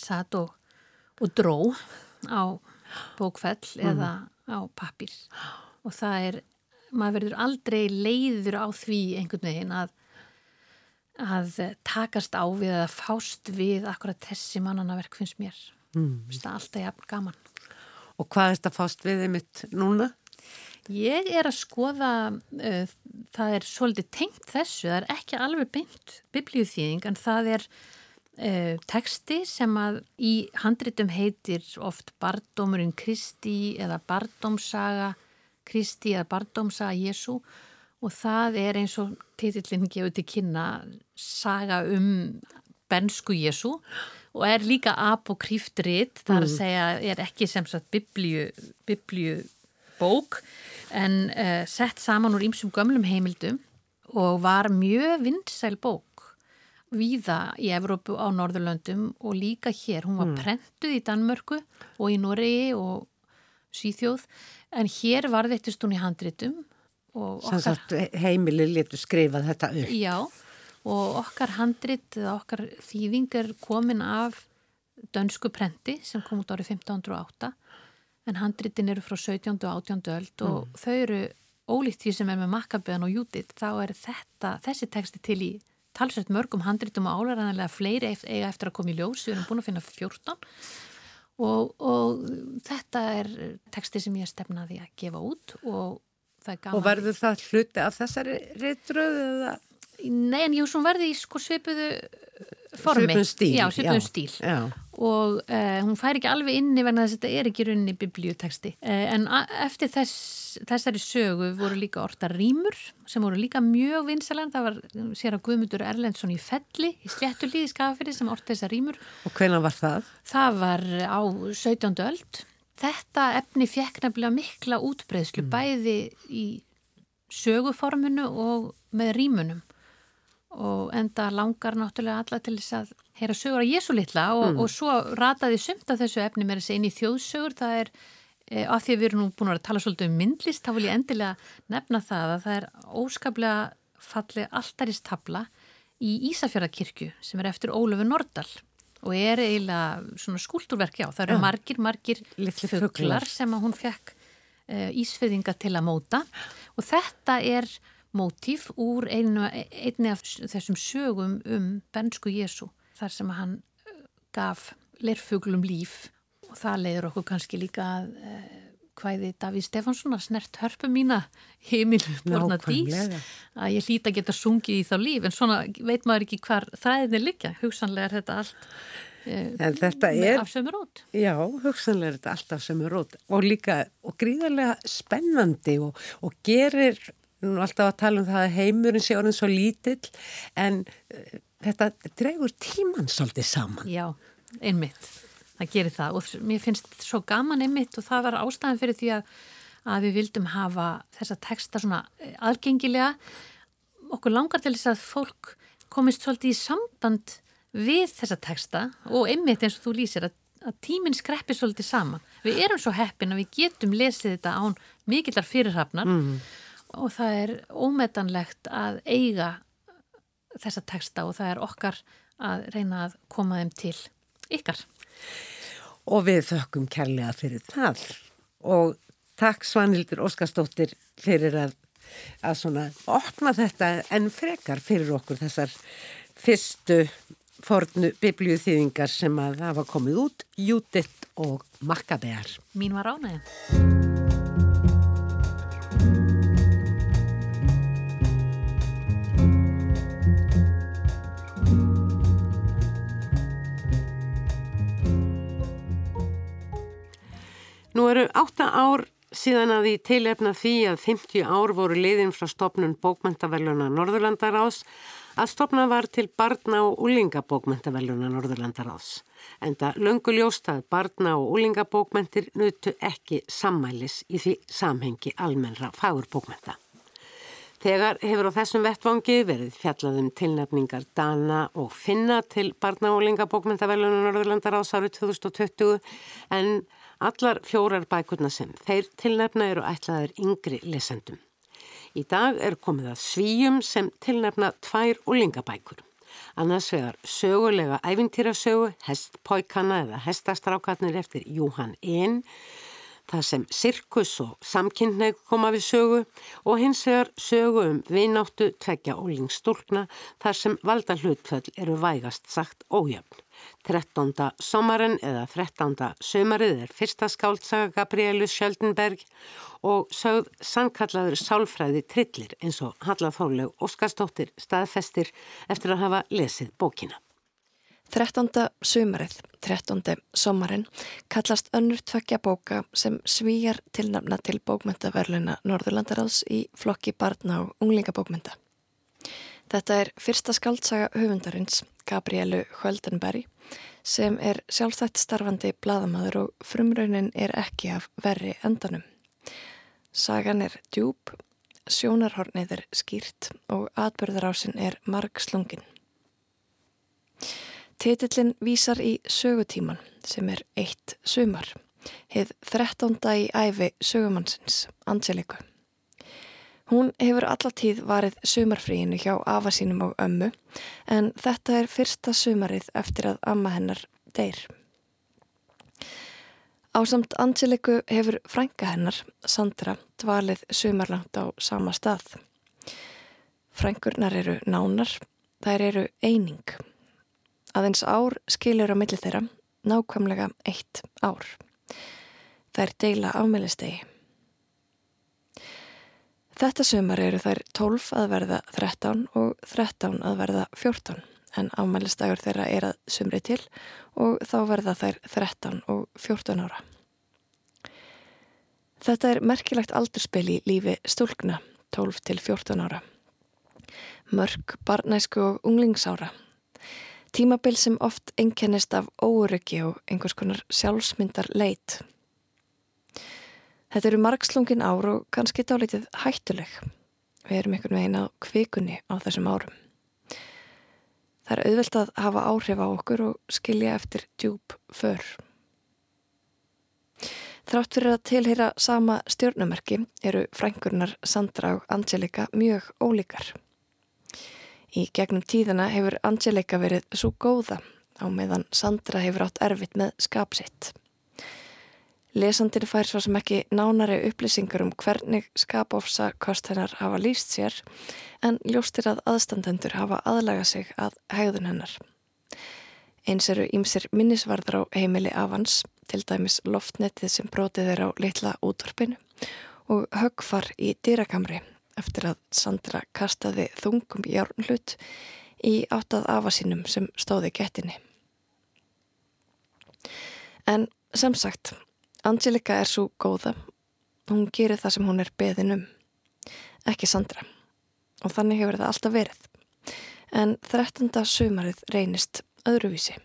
satt og, og dró á bókfell mm. eða á pappir og það er, maður verður aldrei leiður á því einhvern veginn að að takast á við eða fást við akkurat þessi mannanaverk finnst mér mm. það er alltaf jafn gaman Og hvað er þetta fást við einmitt núna? Ég er að skoða uh, það er svolítið tengt þessu, það er ekki alveg beint biblíuþýðing en það er uh, texti sem að í handritum heitir oft Bardómurinn Kristi eða Bardómsaga Kristi eða Bardómsaga Jésu og það er eins og titillin gefur til kynna saga um bensku Jésu og er líka apokryftritt, það er að mm. segja er ekki sem sagt biblíu, biblíu bók en uh, sett saman úr ýmsum gömlum heimildum og var mjög vindsæl bók víða í Evrópu á Norðurlöndum og líka hér. Hún var mm. prentuð í Danmörku og í Noregi og Svíþjóð en hér var þetta stún í handritum. Sannsagt heimili letur skrifað þetta upp. Já og okkar handrit eða okkar þýðing er komin af dönsku prenti sem kom út árið 1508 en handritin eru frá 17. og 18. öld og mm. þau eru ólíkt því sem er með makkabeðan og jútit þá er þetta, þessi teksti til í talsveit mörgum handritum og álæðanlega fleiri eiga eftir að koma í ljós, við erum búin að finna 14 og, og þetta er teksti sem ég stefnaði að gefa út og það er gaman. Og verður það hluti af þessari reytröðu eða? Nei, en jú, svo verði í sko svipuðu formi. Svipun stíl. Já, svipun stíl. Já og uh, hún fær ekki alveg inni vegna þess að þetta er ekki runni biblíuteksti uh, en eftir þess, þessari sögu voru líka orta rýmur sem voru líka mjög vinsalega það var sér að Guðmundur Erlendsson í Felli í Sléttulíði skafiri sem orta þessar rýmur Og hvena var það? Það var á 17. öld Þetta efni fekk nefnilega mikla útbreyðslu mm. bæði í söguformunu og með rýmunum og enda langar náttúrulega alla til þess að heyra sögur að Jésu litla og, mm. og svo rataði sumt af þessu efni með þessi inn í þjóðsögur það er, e, af því að við erum nú búin að tala svolítið um myndlist, þá vil ég endilega nefna það að það er óskaplega fallið alltaristabla í Ísafjörðarkirkju sem er eftir Ólöfu Nordal og er eiginlega svona skúlturverk, já, það eru ja. margir, margir fugglar sem að hún fekk e, Ísfeyðinga til að móta og þetta er mótíf úr einu, einni af þessum sögum um bensku Jésu þar sem hann eh, gaf lerfuglum líf. Og það leiður okkur kannski líka að eh, hvæði Davíð Stefansson að snert hörpu mína heimilu borna dís að ég hlýta að geta sungið í þá líf. En svona veit maður ekki hvar þræðin er líka hugsanlega er þetta allt En þetta er, af sömur út. Já, hugsanlega er þetta allt af sömur út og líka, og gríðarlega spennandi og, og gerir nú alltaf að tala um það að heimurinn sé orðin svo lítill en þetta dregur tíman svolítið saman. Já, einmitt. Það gerir það og mér finnst svo gaman einmitt og það var ástæðan fyrir því að, að við vildum hafa þessa texta svona eh, aðgengilega. Okkur langar til þess að fólk komist svolítið í samband við þessa texta og einmitt eins og þú lýsir að, að tíminn skreppi svolítið saman. Við erum svo heppin að við getum lesið þetta án mikillar fyrirhafnar mm og það er ómetanlegt að eiga þessa teksta og það er okkar að reyna að koma þeim til ykkar. Og við þökkum kærlega fyrir það og takk Svanhildur Óskarsdóttir fyrir að, að svona opna þetta en frekar fyrir okkur þessar fyrstu fornu biblíuþýðingar sem að hafa komið út, Júditt og Makkabear. Mín var ánægðin. Nú eru átta ár síðan að því tilefna því að 50 ár voru liðin frá stopnun bókmentaverluna Norðurlandaráðs að stopna var til barna og úlingabókmentaverluna Norðurlandaráðs. Enda lönguljóst að barna og úlingabókmentir nutu ekki sammælis í því samhengi almennra fagurbókmenta. Þegar hefur á þessum vettvangi verið fjallaðum tilnefningar Dana og Finna til barna og úlingabókmentaverluna Norðurlandaráðs árið 2020 en Allar fjórar bækurna sem þeir tilnefna eru ætlaðir yngri lesendum. Í dag er komið að svíjum sem tilnefna tvær úlingabækur. Annars vegar sögulega æfintýrasögu, hestpóikana eða hestastrákarnir eftir Júhann Einn, það sem sirkus og samkynneig koma við sögu og hins vegar sögu um vináttu tveggja úlingstúlkna þar sem valda hlutföll eru vægast sagt ójöfn. 13. somarinn eða 13. sömarið er fyrsta skáltsaga Gabrielu Sjöldenberg og sögð sannkallaður sálfræði trillir eins og Halla Þórleg Óskarstóttir staðfestir eftir að hafa lesið bókina. 13. sömarið, 13. somarinn kallast önnur tvekja bóka sem svíjar tilnafna til bókmyndaverluna Norðurlandaráðs í flokki barna og unglingabókmynda. Þetta er fyrsta skaldsaga höfundarins, Gabrielu Höldenberg, sem er sjálfstætt starfandi bladamadur og frumraunin er ekki af verri endanum. Sagan er djúb, sjónarhornið er skýrt og atbyrðarásin er marg slungin. Titillin vísar í sögutíman sem er eitt sumar, heið 13. í æfi sögumannsins, Angeliku. Hún hefur allatíð varið sumarfríinu hjá afa sínum og ömmu en þetta er fyrsta sumarið eftir að amma hennar deyr. Ásamt Angeliku hefur frænka hennar, Sandra, dvalið sumarlangt á sama stað. Frænkurnar eru nánar, þær eru eining. Aðeins ár skilur á milli þeirra, nákvæmlega eitt ár. Þær deila ámælistegi. Þetta sumar eru þær 12 að verða 13 og 13 að verða 14 en ámælistagur þeirra er að sumri til og þá verða þær 13 og 14 ára. Þetta er merkilegt aldurspil í lífi stúlkna 12 til 14 ára. Mörg, barnæsku og unglingsára. Tímabil sem oft einkennist af óryggi og einhvers konar sjálfsmyndar leit. Þetta eru margslungin ár og kannski dálítið hættuleg. Við erum einhvern veginn á kvikunni á þessum árum. Það er auðvelt að hafa áhrif á okkur og skilja eftir djúb för. Þrátt fyrir að tilheyra sama stjórnumerki eru frænkurnar Sandra og Angelika mjög ólíkar. Í gegnum tíðana hefur Angelika verið svo góða á meðan Sandra hefur átt erfitt með skapsitt. Lesandir fær svo sem ekki nánari upplýsingar um hvernig skapofsa kost hennar hafa líst sér en ljóstir að aðstandendur hafa aðlaga sig að hegðun hennar. Eins eru ímsir minnisvarðar á heimili avans, til dæmis loftnetið sem brotið er á litla útvarpinu og högfar í dýrakamri eftir að Sandra kastaði þungum járnlut í áttað afasinum sem stóði gettinni. En sem sagt, Angelika er svo góða. Hún gerir það sem hún er beðin um. Ekki Sandra. Og þannig hefur það alltaf verið. En 13. sumarið reynist öðruvísi.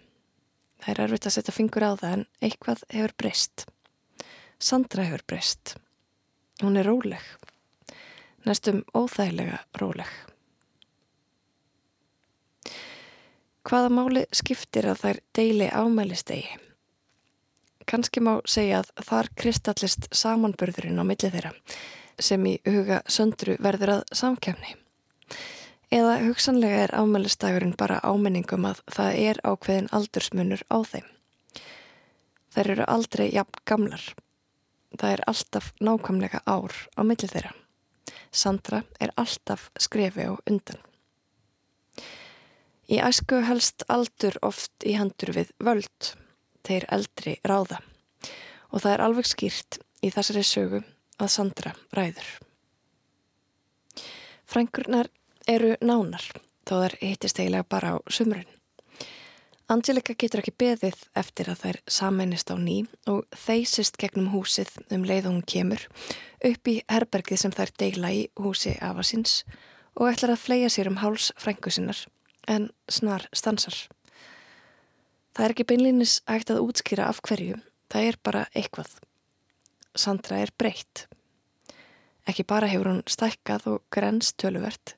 Það er erfitt að setja fingur á það en eitthvað hefur breyst. Sandra hefur breyst. Hún er róleg. Næstum óþægilega róleg. Hvaða máli skiptir að þær deili ámælistegi? Kannski má segja að þar kristallist samanburðurinn á milli þeirra sem í huga söndru verður að samkefni. Eða hugsanlega er ámælistagurinn bara áminningum að það er ákveðin aldursmunur á þeim. Þær eru aldrei jafn gamlar. Það er alltaf nákvæmlega ár á milli þeirra. Sandra er alltaf skrefi á undan. Í æsku helst aldur oft í handur við völd, þeir eldri ráða og það er alveg skýrt í þessari sögu að Sandra ræður. Frænkurnar eru nánar þó þær hittist eiginlega bara á sumrun. Angelika getur ekki beðið eftir að þær samennist á ný og þeysist gegnum húsið um leið hún kemur upp í herbergið sem þær deila í húsi afasins og ætlar að fleia sér um háls frængusinnar en snar stansar. Það er ekki beinlinis ægt að útskýra af hverju, það er bara eitthvað. Sandra er breytt. Ekki bara hefur hún stækkað og grens töluvert,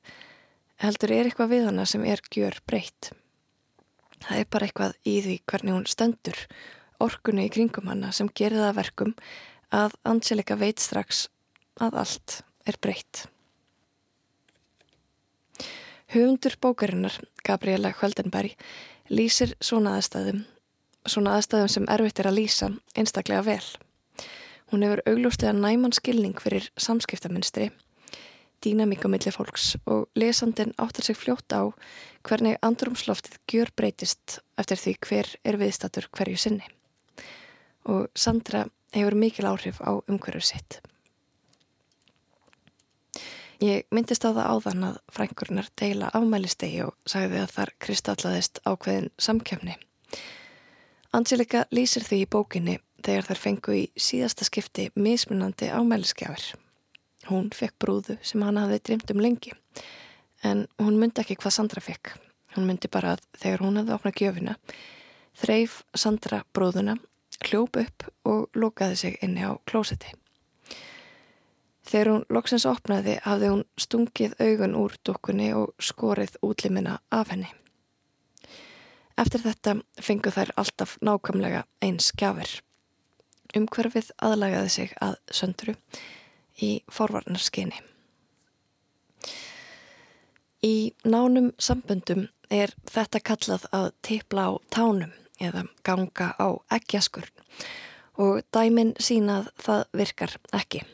heldur er eitthvað við hana sem er gjör breytt. Það er bara eitthvað í því hvernig hún stöndur orkunni í kringum hana sem gerir það verkum að Angelika veit strax að allt er breytt. Höfundur bókarinnar, Gabriela Hveldenberg, lýsir svona aðstæðum, svona aðstæðum sem erfitt er að lýsa einstaklega vel. Hún hefur augljóslega næman skilning fyrir samskiptaminstri, dýnamík á milli fólks og lesandin áttar sig fljótt á hvernig andrumsloftið gjör breytist eftir því hver er viðstatur hverju sinni. Og Sandra hefur mikil áhrif á umhverju sitt. Ég myndist á það áðan að frængurinnar deila ámælistegi og sagði að þar kristallaðist ákveðin samkjöfni. Angelika lýsir því í bókinni þegar þær fengu í síðasta skipti mismunandi ámæliskefir. Hún fekk brúðu sem hann hafði drimt um lengi en hún myndi ekki hvað Sandra fekk. Hún myndi bara að þegar hún hafði opnað gjöfina þreif Sandra brúðuna, hljóp upp og lokaði sig inni á klósetti. Þegar hún loksins opnaði hafði hún stungið augun úr dukkunni og skorið útlimina af henni. Eftir þetta fengu þær alltaf nákvæmlega eins skjafir. Umhverfið aðlagaði sig að söndru í forvarnarskyni. Í nánum samböndum er þetta kallað að teipla á tánum eða ganga á ekkjaskur og dæmin sínað það virkar ekki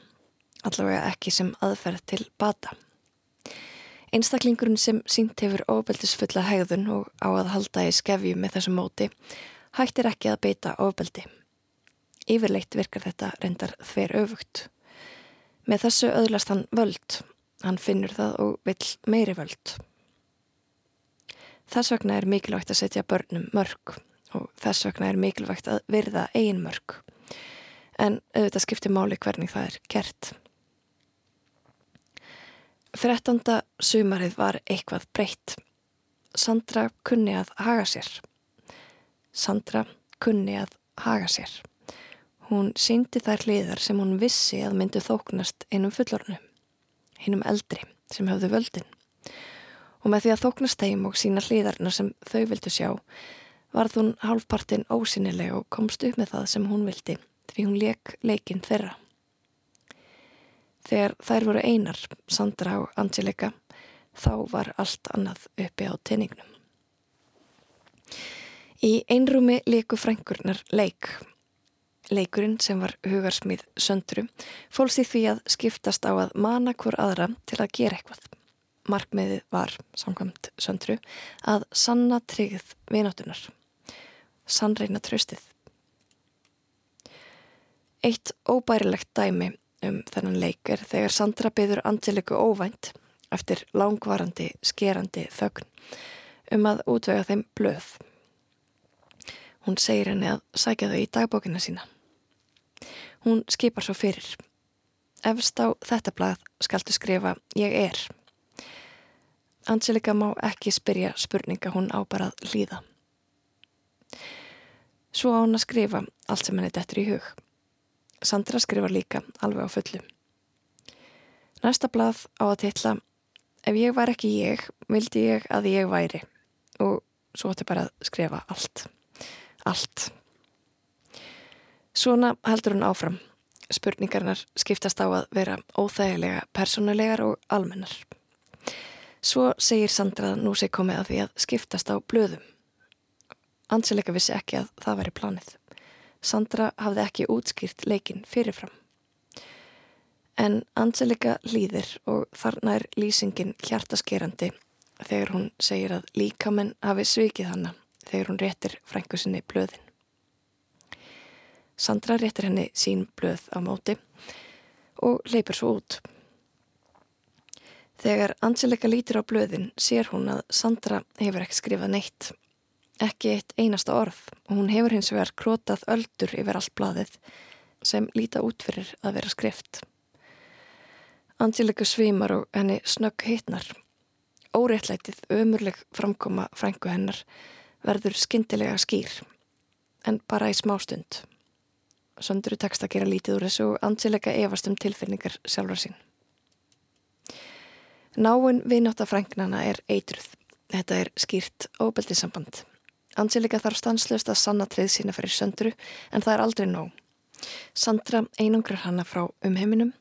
allavega ekki sem aðferð til bata. Einstaklingurinn sem sínt hefur ofbeldisfulla hegðun og á að halda í skefju með þessu móti hættir ekki að beita ofbeldi. Yfirleitt virkar þetta reyndar þver öfugt. Með þessu öðlast hann völd, hann finnur það og vill meiri völd. Þess vegna er mikilvægt að setja börnum mörg og þess vegna er mikilvægt að virða eigin mörg. En auðvitað skiptir máli hvernig það er kert. Þrettanda sumarið var eitthvað breytt. Sandra kunni að haga sér. Sandra kunni að haga sér. Hún síndi þær hliðar sem hún vissi að myndi þóknast einum fullornu, einum eldri sem höfðu völdin. Og með því að þóknast þeim og sína hliðarna sem þau vildu sjá, varð hún hálfpartin ósynileg og komst upp með það sem hún vildi því hún leik leikinn þeirra. Þegar þær voru einar, Sandra og Angelika, þá var allt annað uppi á teiningnum. Í einrúmi leiku frænkurnar leik. Leikurinn sem var hugarsmið söndru fólks í því að skiptast á að mana hver aðra til að gera eitthvað. Markmiðið var, samkvæmt söndru, að sanna tryggð vináttunar. Sannreina tröstið. Eitt óbærilegt dæmi um þennan leik er þegar Sandra byður Angeliku óvænt eftir langvarandi, skerandi þögn um að útvega þeim blöð. Hún segir henni að sækja þau í dagbókina sína. Hún skipar svo fyrir. Efst á þetta blað skaltu skrifa ég er. Angelika má ekki spyrja spurninga hún á bara að hlýða. Svo á hún að skrifa allt sem henni dettur í hug. Sandra skrifar líka alveg á fullu. Næsta blað á að tilla Ef ég var ekki ég, vildi ég að ég væri og svo ætti bara að skrifa allt. Allt. Svona heldur hún áfram. Spurningarnar skiptast á að vera óþægilega personulegar og almennar. Svo segir Sandra að nú sé komið að því að skiptast á blöðum. Anselika vissi ekki að það væri planið. Sandra hafði ekki útskýrt leikin fyrirfram. En Anselika líðir og þarna er lýsingin hjartaskerandi þegar hún segir að líkamenn hafi svikið hana þegar hún réttir frængu sinni blöðin. Sandra réttir henni sín blöð á móti og leipur svo út. Þegar Angelika lítir á blöðin sér hún að Sandra hefur ekki skrifað neitt. Ekki eitt einasta orð og hún hefur hins vegar krótað öldur yfir allt blaðið sem líta út fyrir að vera skrift. Angelika svimar og henni snögg hittnar. Óréttlætið ömurleg framkoma frængu hennar verður skindilega skýr en bara í smá stund. Söndru tekst að gera lítið úr þessu og Angelika efast um tilfinningar sjálfur sín. Náinn viðnáttafrængnana er eitruð. Þetta er skýrt óbeldisamband. Angelika þarf stanslust að sanna treyð sína fyrir söndru en það er aldrei nóg. Sandra einangrar hana frá umheiminum.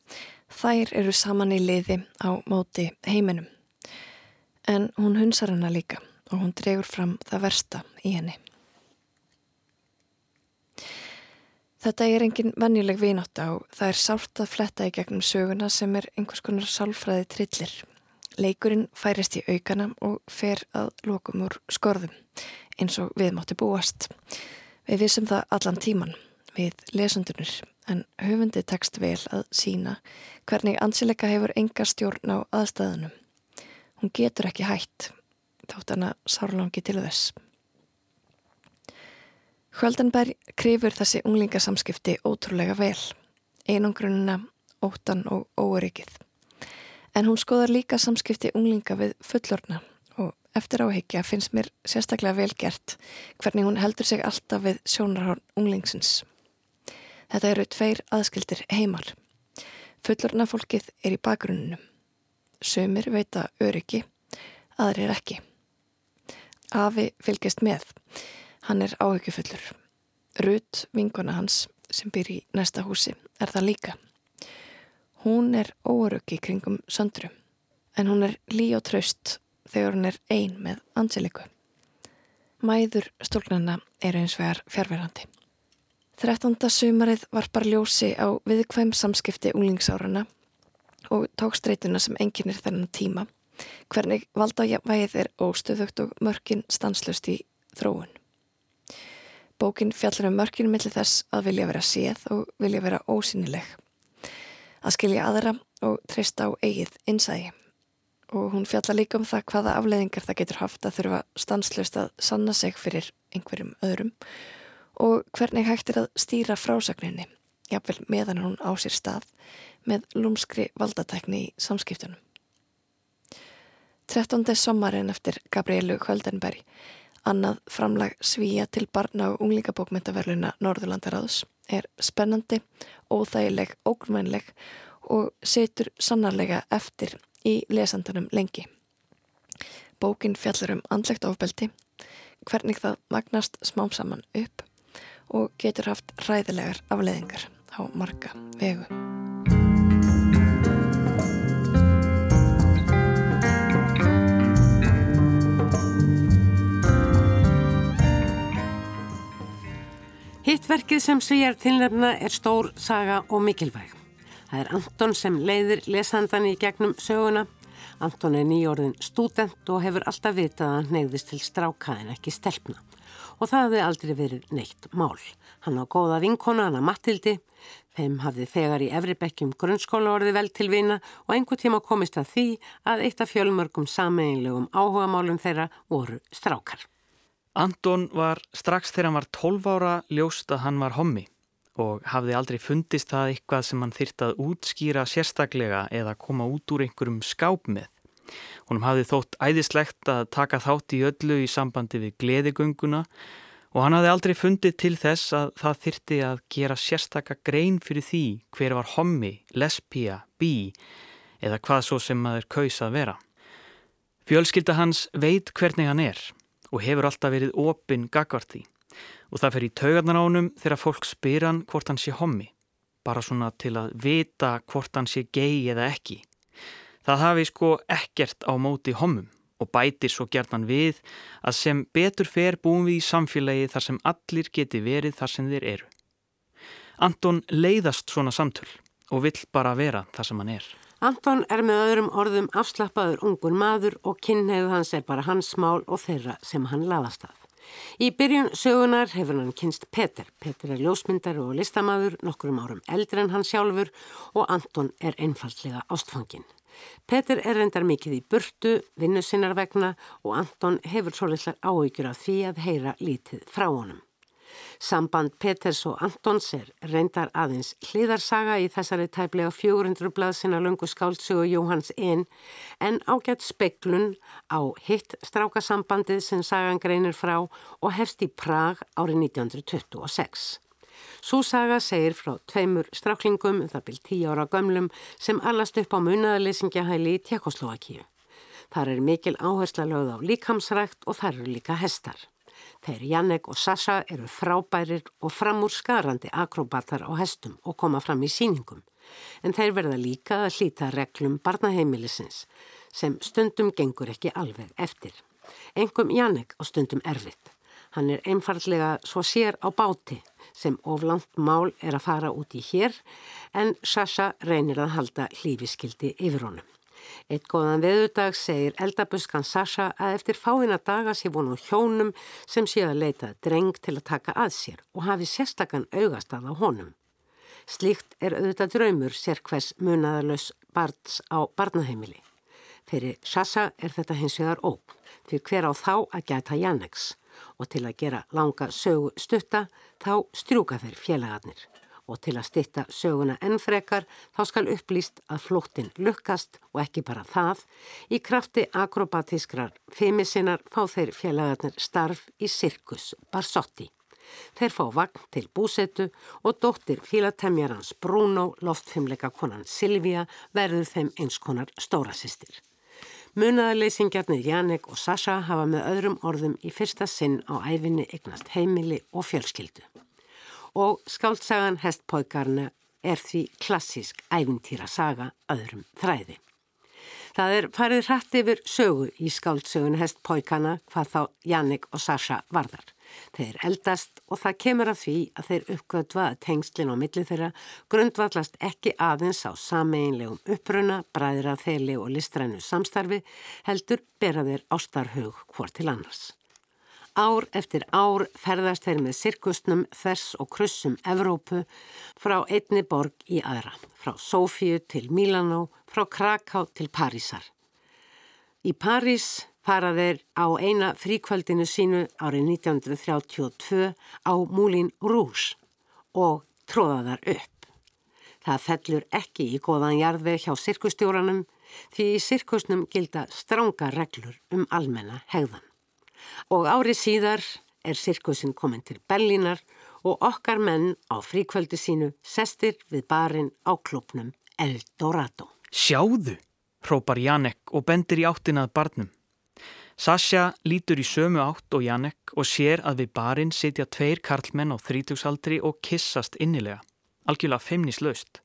Þær eru saman í liði á móti heiminum. En hún hunsar hana líka og hún dregur fram það versta í henni. Þetta er engin venjuleg vinátt á, það er sárt að fletta í gegnum söguna sem er einhvers konar sálfræði trillir. Leikurinn færist í aukana og fer að lokum úr skorðum, eins og við mátti búast. Við vissum það allan tíman, við lesundunir, en höfundi tekst vel að sína hvernig Anselika hefur enga stjórn á aðstæðunum. Hún getur ekki hætt, þótt hana sárlangi til þess. Höldenberg krifur þessi unglingasamskipti ótrúlega vel, einangrununa, óttan og óöryggið. En hún skoðar líka samskipti unglinga við fullorna eftir áhyggja finnst mér sérstaklega vel gert hvernig hún heldur sig alltaf við sjónarhorn unglingsins. Þetta eru tveir aðskildir heimar. Fullorna fólkið er í bakgrunnum. Sumir veita öryggi, aðrir ekki. Afi fylgist með. Hann er áhyggjufullur. Rut, vingona hans, sem byr í næsta húsi, er það líka. Hún er óryggi kringum söndru, en hún er lí og traust þegar hún er ein með Angeliku. Mæður stólknanna er eins vegar fjárverandi. 13. sumarið var bara ljósi á viðkvæm samskipti unglingsárarna og tók streytuna sem enginir þennan tíma, hvernig valdavægið er óstöðugt og mörkin stanslust í þróun. Bókin fjallar um mörkinu millir þess að vilja vera séð og vilja vera ósynileg. Að skilja aðra og treysta á eigið innsægi. Og hún fjallar líka um það hvaða afleðingar það getur haft að þurfa stanslust að sanna sig fyrir einhverjum öðrum og hvernig hægt er að stýra frásagninni, jafnvel meðan hún á sér stað, með lúmskri valdatækni í samskiptunum. 13. sommarinn eftir Gabrielu Höldenberg Annað framlag svíja til barna og unglingabókmyndaverluna Norðurlandaráðs er spennandi, óþægileg, ógrunvænleg og setur sannarlega eftir í lesandanum lengi. Bókin fjallar um andlegt ofbeldi, hvernig það magnast smám saman upp og getur haft ræðilegar afleðingar á marga vegu. Hittverkið sem svíjar tilnefna er stór saga og mikilvæg. Það er Anton sem leiðir lesandan í gegnum söguna. Anton er nýjórðin student og hefur alltaf vitað að hann neyðist til strákaðin ekki stelpna. Og það hefði aldrei verið neitt mál. Hann á góða vinkona, hann að Mattildi. Þeim hafði þegar í Efribekkjum grunnskóla orði vel til vina og einhver tíma komist að því að eitt af fjölmörgum sameinlegum áhugamálum þeirra voru strákar. Anton var strax þegar hann var 12 ára ljóst að hann var hommi og hafði aldrei fundist það eitthvað sem hann þyrst að útskýra sérstaklega eða koma út úr einhverjum skáp með. Húnum hafði þótt æðislegt að taka þátt í öllu í sambandi við gleðigönguna og hann hafði aldrei fundið til þess að það þyrti að gera sérstakka grein fyrir því hver var hommi, lesbía, bí eða hvað svo sem maður kaus að vera. Fjölskylda hans veit hvernig hann er og hefur alltaf verið opinn gagvart því og það fer í taugarnar ánum þegar fólk spyr hann hvort hann sé hommi. bara svona til að vita hvort hann sé gei eða ekki. Það hafi sko ekkert á móti homum og bætir svo gert hann við að sem betur fer búum við í samfélagi þar sem allir geti verið þar sem þeir eru. Anton leiðast svona samtöl og vill bara vera þar sem hann er. Anton er með öðrum orðum afslappaður ungur maður og kynneið hans er bara hans mál og þeirra sem hann laðast að. Í byrjun sögunar hefur hann kynst Peter. Peter er ljósmyndar og listamaður nokkurum árum eldri en hann sjálfur og Anton er einfallega ástfangin. Peter er reyndar mikið í burtu, vinnu sinnar vegna og Anton hefur svolítið áhyggjur af því að heyra lítið frá honum. Samband Peters og Antons er reyndar aðeins hlýðarsaga í þessari tæplega 400 blaðsina lungu skáldsögu Jóhanns Einn en ágætt speklun á hitt strákasambandið sem sagan greinir frá og hefst í Prag árið 1926. Sú saga segir frá tveimur stráklingum, um það byrj tíu ára gömlum, sem allast upp á munaðarleysingjahæli í Tjekkoslovakíu. Þar er mikil áhersla lögð á líkamsrækt og þar eru líka hestar. Þeir Jannek og Sasha eru frábærir og framúr skarandi akrobatar á hestum og koma fram í síningum. En þeir verða líka að hlýta reglum barnaheimilisins sem stundum gengur ekki alveg eftir. Engum Jannek og stundum erfitt. Hann er einfallega svo sér á báti sem oflant mál er að fara út í hér en Sasha reynir að halda hlífiskildi yfir honum. Eitt góðan veðudag segir eldabuskan Sasha að eftir fáina daga sé vonu hjónum sem sé að leita dreng til að taka að sér og hafi sérstakann augastað á honum. Slíkt er auðvitað draumur sér hvers munaðalös barns á barnaheimili. Fyrir Sasha er þetta hins vegar óp, fyrir hver á þá að gæta Jannex og til að gera langa sögu stutta þá strjúka þeir félagarnir og til að stitta söguna ennfrekar þá skal upplýst að flóttin lukkast og ekki bara það. Í krafti akrobatískrar femisinnar fá þeir félagarnir starf í Sirkus Barsotti. Þeir fá vagn til búsetu og dóttir fílatemjarans Bruno, loftfimleika konan Silvia verður þeim einskonar stórasistir. Munaðarleysingjarnir Janek og Sasha hafa með öðrum orðum í fyrsta sinn á æfinni eignast heimili og fjölskyldu og skáldsagan Hestpóikarna er því klassísk ævintýra saga öðrum þræði. Það er farið hrætt yfir sögu í skáldsögun Hestpóikana hvað þá Jannik og Sasha varðar. Þeir eldast og það kemur að því að þeir uppgötva að tengslinn á milli þeirra grundvallast ekki aðeins á sameinlegum uppruna, bræðra, þeli og listrænu samstarfi heldur bera þeir ástarhug hvort til annars. Ár eftir ár ferðast þeir með sirkusnum þess og krussum Evrópu frá einni borg í aðra, frá Sófíu til Mílanó, frá Kraká til Parísar. Í París fara þeir á eina fríkvöldinu sínu árið 1932 á Múlin Rús og tróða þar upp. Það fellur ekki í góðan jarðveg hjá sirkustjóranum því í sirkusnum gilda stránga reglur um almenna hegðan og árið síðar er sirkusin komin til Berlínar og okkar menn á fríkvöldu sínu sestir við barinn á klubnum Eldorado. Sjáðu, hrópar Janek og bendir í áttinað barnum. Sasha lítur í sömu átt og Janek og sér að við barinn sitja tveir karlmenn á þrítugsaldri og kissast innilega, algjörlega feimnislaust.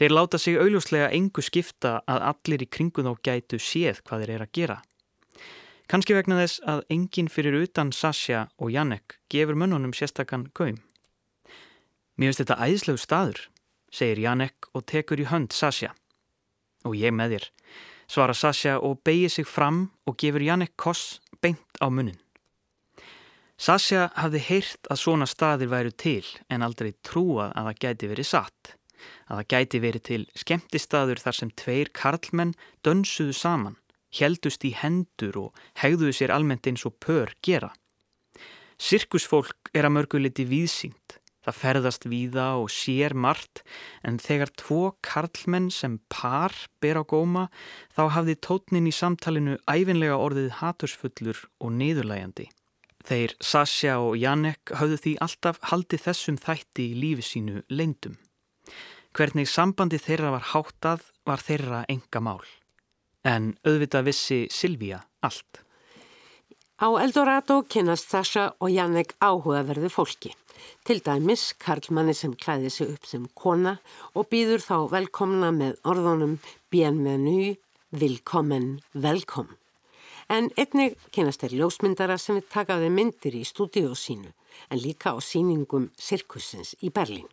Þeir láta sig augljóslega engu skipta að allir í kringu þá gætu séð hvað þeir er að gera. Kanski vegna þess að enginn fyrir utan Sasha og Jannek gefur mönnunum sérstakann gaum. Mér finnst þetta æðslegu staður, segir Jannek og tekur í hönd Sasha. Og ég með þér, svara Sasha og beigir sig fram og gefur Jannek koss beint á munnin. Sasha hafði heyrt að svona staðir væru til en aldrei trúað að það gæti verið satt. Að það gæti verið til skemmtistaður þar sem tveir karlmenn dönsuðu saman heldust í hendur og hegðuðu sér almennt eins og pör gera. Sirkusfólk er að mörguliti víðsýnt. Það ferðast víða og sér margt en þegar tvo karlmenn sem par ber á góma þá hafði tótnin í samtalinu æfinlega orðið hatursfullur og niðurlægandi. Þeir Sasha og Jannek hafðu því alltaf haldið þessum þætti í lífi sínu leindum. Hvernig sambandi þeirra var háttað var þeirra enga mál. En auðvitað vissi Silvíja allt. Á Eldorado kynast Sasha og Jannek áhugaverðu fólki. Til dæmis Karlmanni sem klæði sig upp sem kona og býður þá velkomna með orðunum bienvenu, vilkommen, velkom. En einnig kynast er ljósmyndara sem við takaði myndir í stúdíu sínu en líka á síningum Sirkusins í Berlín.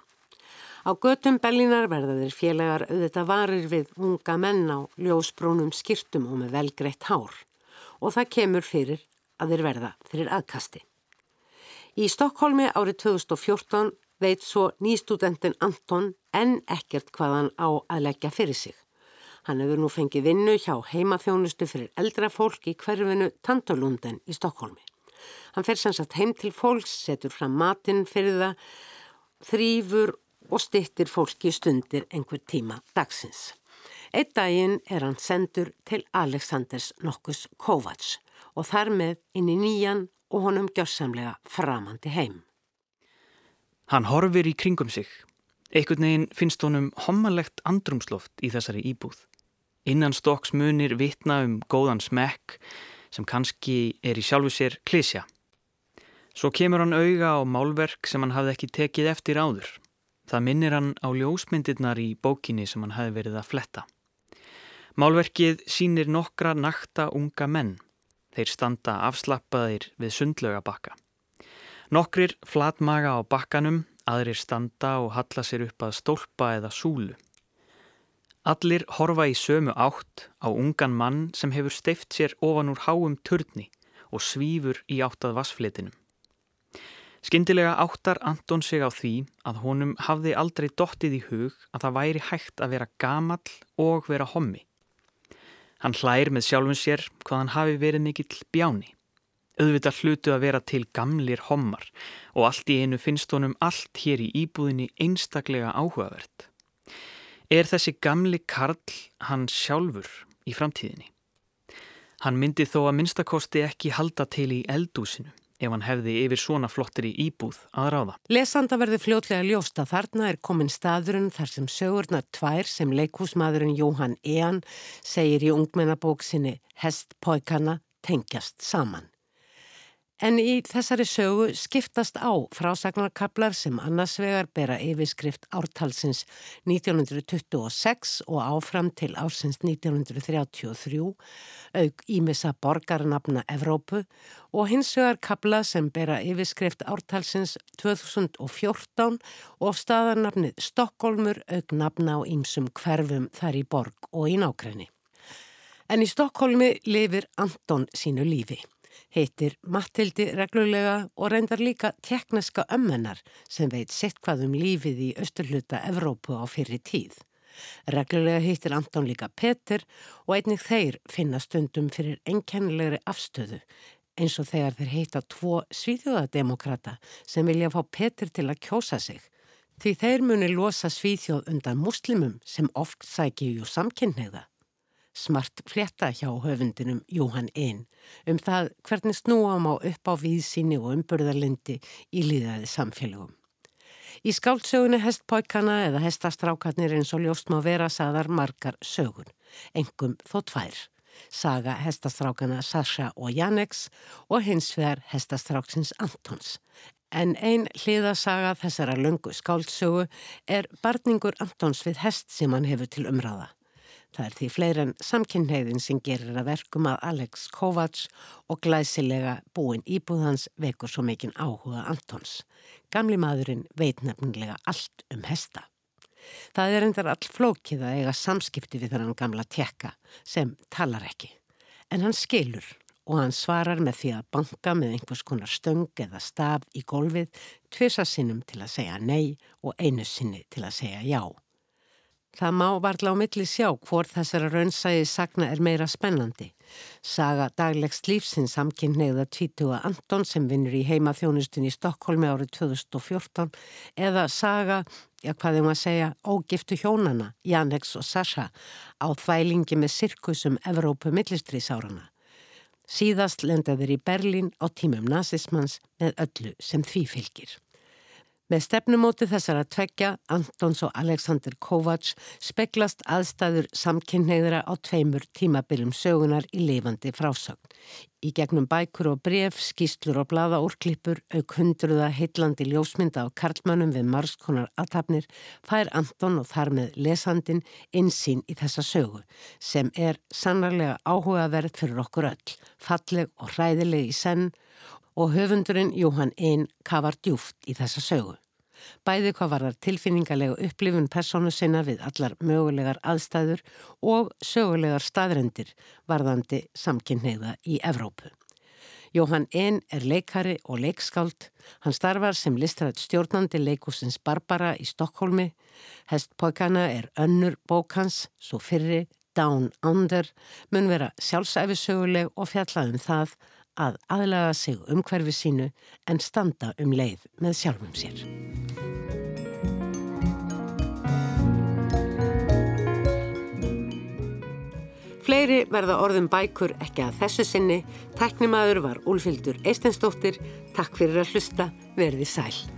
Á götum Berlínar verða þeir félagar auðvitað varir við unga menn á ljósbrónum skýrtum og með velgreitt hár og það kemur fyrir að þeir verða fyrir aðkasti. Í Stokkólmi árið 2014 veit svo nýstudentin Anton enn ekkert hvað hann á að leggja fyrir sig. Hann hefur nú fengið vinnu hjá heimaþjónustu fyrir eldra fólk í hverfinu Tantolunden í Stokkólmi. Hann fer sannsagt heim til fólks, setur fram matinn fyrir það, þrýfur og stittir fólki stundir einhver tíma dagsins. Eitt daginn er hann sendur til Aleksandrs nokkus Kovacs og þar með inn í nýjan og honum gjörsamlega framandi heim. Hann horfir í kringum sig. Ekkert neginn finnst honum hommalegt andrumsloft í þessari íbúð. Innan stokks munir vitna um góðan smekk sem kannski er í sjálfu sér klísja. Svo kemur hann auga á málverk sem hann hafði ekki tekið eftir áður. Það minnir hann á ljósmyndirnar í bókinni sem hann hafi verið að fletta. Málverkið sínir nokkra nakta unga menn Þeir standa afslappaðir við sundlaugabakka. Nokkrir flatmaga á bakkanum, aðrir standa og halla sér upp að stólpa eða súlu. Allir horfa í sömu átt á ungan mann sem hefur steift sér ofan úr háum törni og svífur í áttað vassflitinum. Skyndilega áttar Anton sig á því að honum hafði aldrei dottið í hug að það væri hægt að vera gamall og vera hommi. Hann hlær með sjálfum sér hvað hann hafi verið mikill bjáni. Auðvitað hlutu að vera til gamlir hommar og allt í einu finnst honum allt hér í íbúðinni einstaklega áhugavert. Er þessi gamli Karl hann sjálfur í framtíðinni? Hann myndi þó að minnstakosti ekki halda til í eldúsinu ef hann hefði yfir svona flottir í íbúð að ráða. Lesanda verði fljótlega ljósta þarna er komin staðurinn þar sem sögurnar tvær sem leikúsmaðurinn Jóhann Ean segir í ungmennabóksinni Hestpóikana tengjast saman. En í þessari sögu skiptast á frásagnarkablar sem annars vegar bera yfirskrift ártalsins 1926 og áfram til ársins 1933, auk ímissa borgarnafna Evrópu og hins vegar kabla sem bera yfirskrift ártalsins 2014 og staðarnafnið Stokkólmur auk nafna á ímsum hverfum þar í borg og í nákrenni. En í Stokkólmi lifir Anton sínu lífi heitir Mattildi reglulega og reyndar líka tekniska ömmennar sem veit sitt hvað um lífið í austurluta Evrópu á fyrir tíð. Reglulega heitir Anton líka Petur og einnig þeir finna stundum fyrir enkennilegri afstöðu eins og þegar þeir heita tvo svíþjóðademokrata sem vilja fá Petur til að kjósa sig. Því þeir muni losa svíþjóð undan muslimum sem oft sækju samkynneiða smart fletta hjá höfundinum Jóhann Einn um það hvernig snúam á upp á víðsíni og umburðarlindi í líðaði samfélagum. Í skáldsögunni hestpóikana eða hestastrákarnir eins og ljóst má vera saðar margar sögun, engum þó tvær. Saga hestastrákana Sasha og Janeks og hins vegar hestastráksins Antons. En ein hliðasaga þessara löngu skáldsögu er barningur Antons við hest sem hann hefur til umræða. Það er því fleir en samkynneiðin sem gerir að verkum að Alex Kovacs og glæsilega búin íbúðans vekur svo mikinn áhuga Antons. Gamli maðurinn veit nefnilega allt um hesta. Það er endar all flókið að eiga samskipti við þannan gamla tekka sem talar ekki. En hann skilur og hann svarar með því að banka með einhvers konar stöng eða staf í gólfið tvisa sinnum til að segja nei og einu sinni til að segja já. Það má varðla á milli sjá hvort þessara raunsægi sagna er meira spennandi. Saga daglegst lífsins samkynneiða tvítuga Anton sem vinnur í heimaþjónustin í Stokkólmi árið 2014 eða saga, já hvað er maður að segja, ógiftu hjónana, Janeks og Sasha á þvælingi með sirkusum Evrópu millistrísárana. Síðast lendaður í Berlín á tímum nazismans með öllu sem því fylgir. Með stefnumóti þessara tveggja, Antons og Alexander Kovacs, speglast aðstæður samkynneigðra á tveimur tímabilum sögunar í lifandi frásögn. Í gegnum bækur og bref, skýslur og blada úrklippur, auk hundruða heitlandi ljósmynda á karlmannum við margskonar aðtapnir, fær Anton og þar með lesandin insýn í þessa sögu, sem er sannarlega áhugaverð fyrir okkur öll, falleg og hræðileg í senn og höfundurinn Jóhann Einn kafar djúft í þessa sögu. Bæði hvað var þar tilfinningarlega upplifun persónu sinna við allar mögulegar aðstæður og sögulegar staðrendir varðandi samkynneiða í Evrópu. Jóhann Einn er leikari og leikskáld. Hann starfar sem listrætt stjórnandi leikusins Barbara í Stokkólmi. Hestpókana er önnur bókans, svo fyrri, Down Under, mun vera sjálfsæfisöguleg og fjallaðum það að aðlaga sig umhverfi sínu en standa um leið með sjálfum sér. Fleiri verða orðum bækur ekki að þessu sinni. Tæknimaður var Úlfildur Eistensdóttir. Takk fyrir að hlusta. Verði sæl.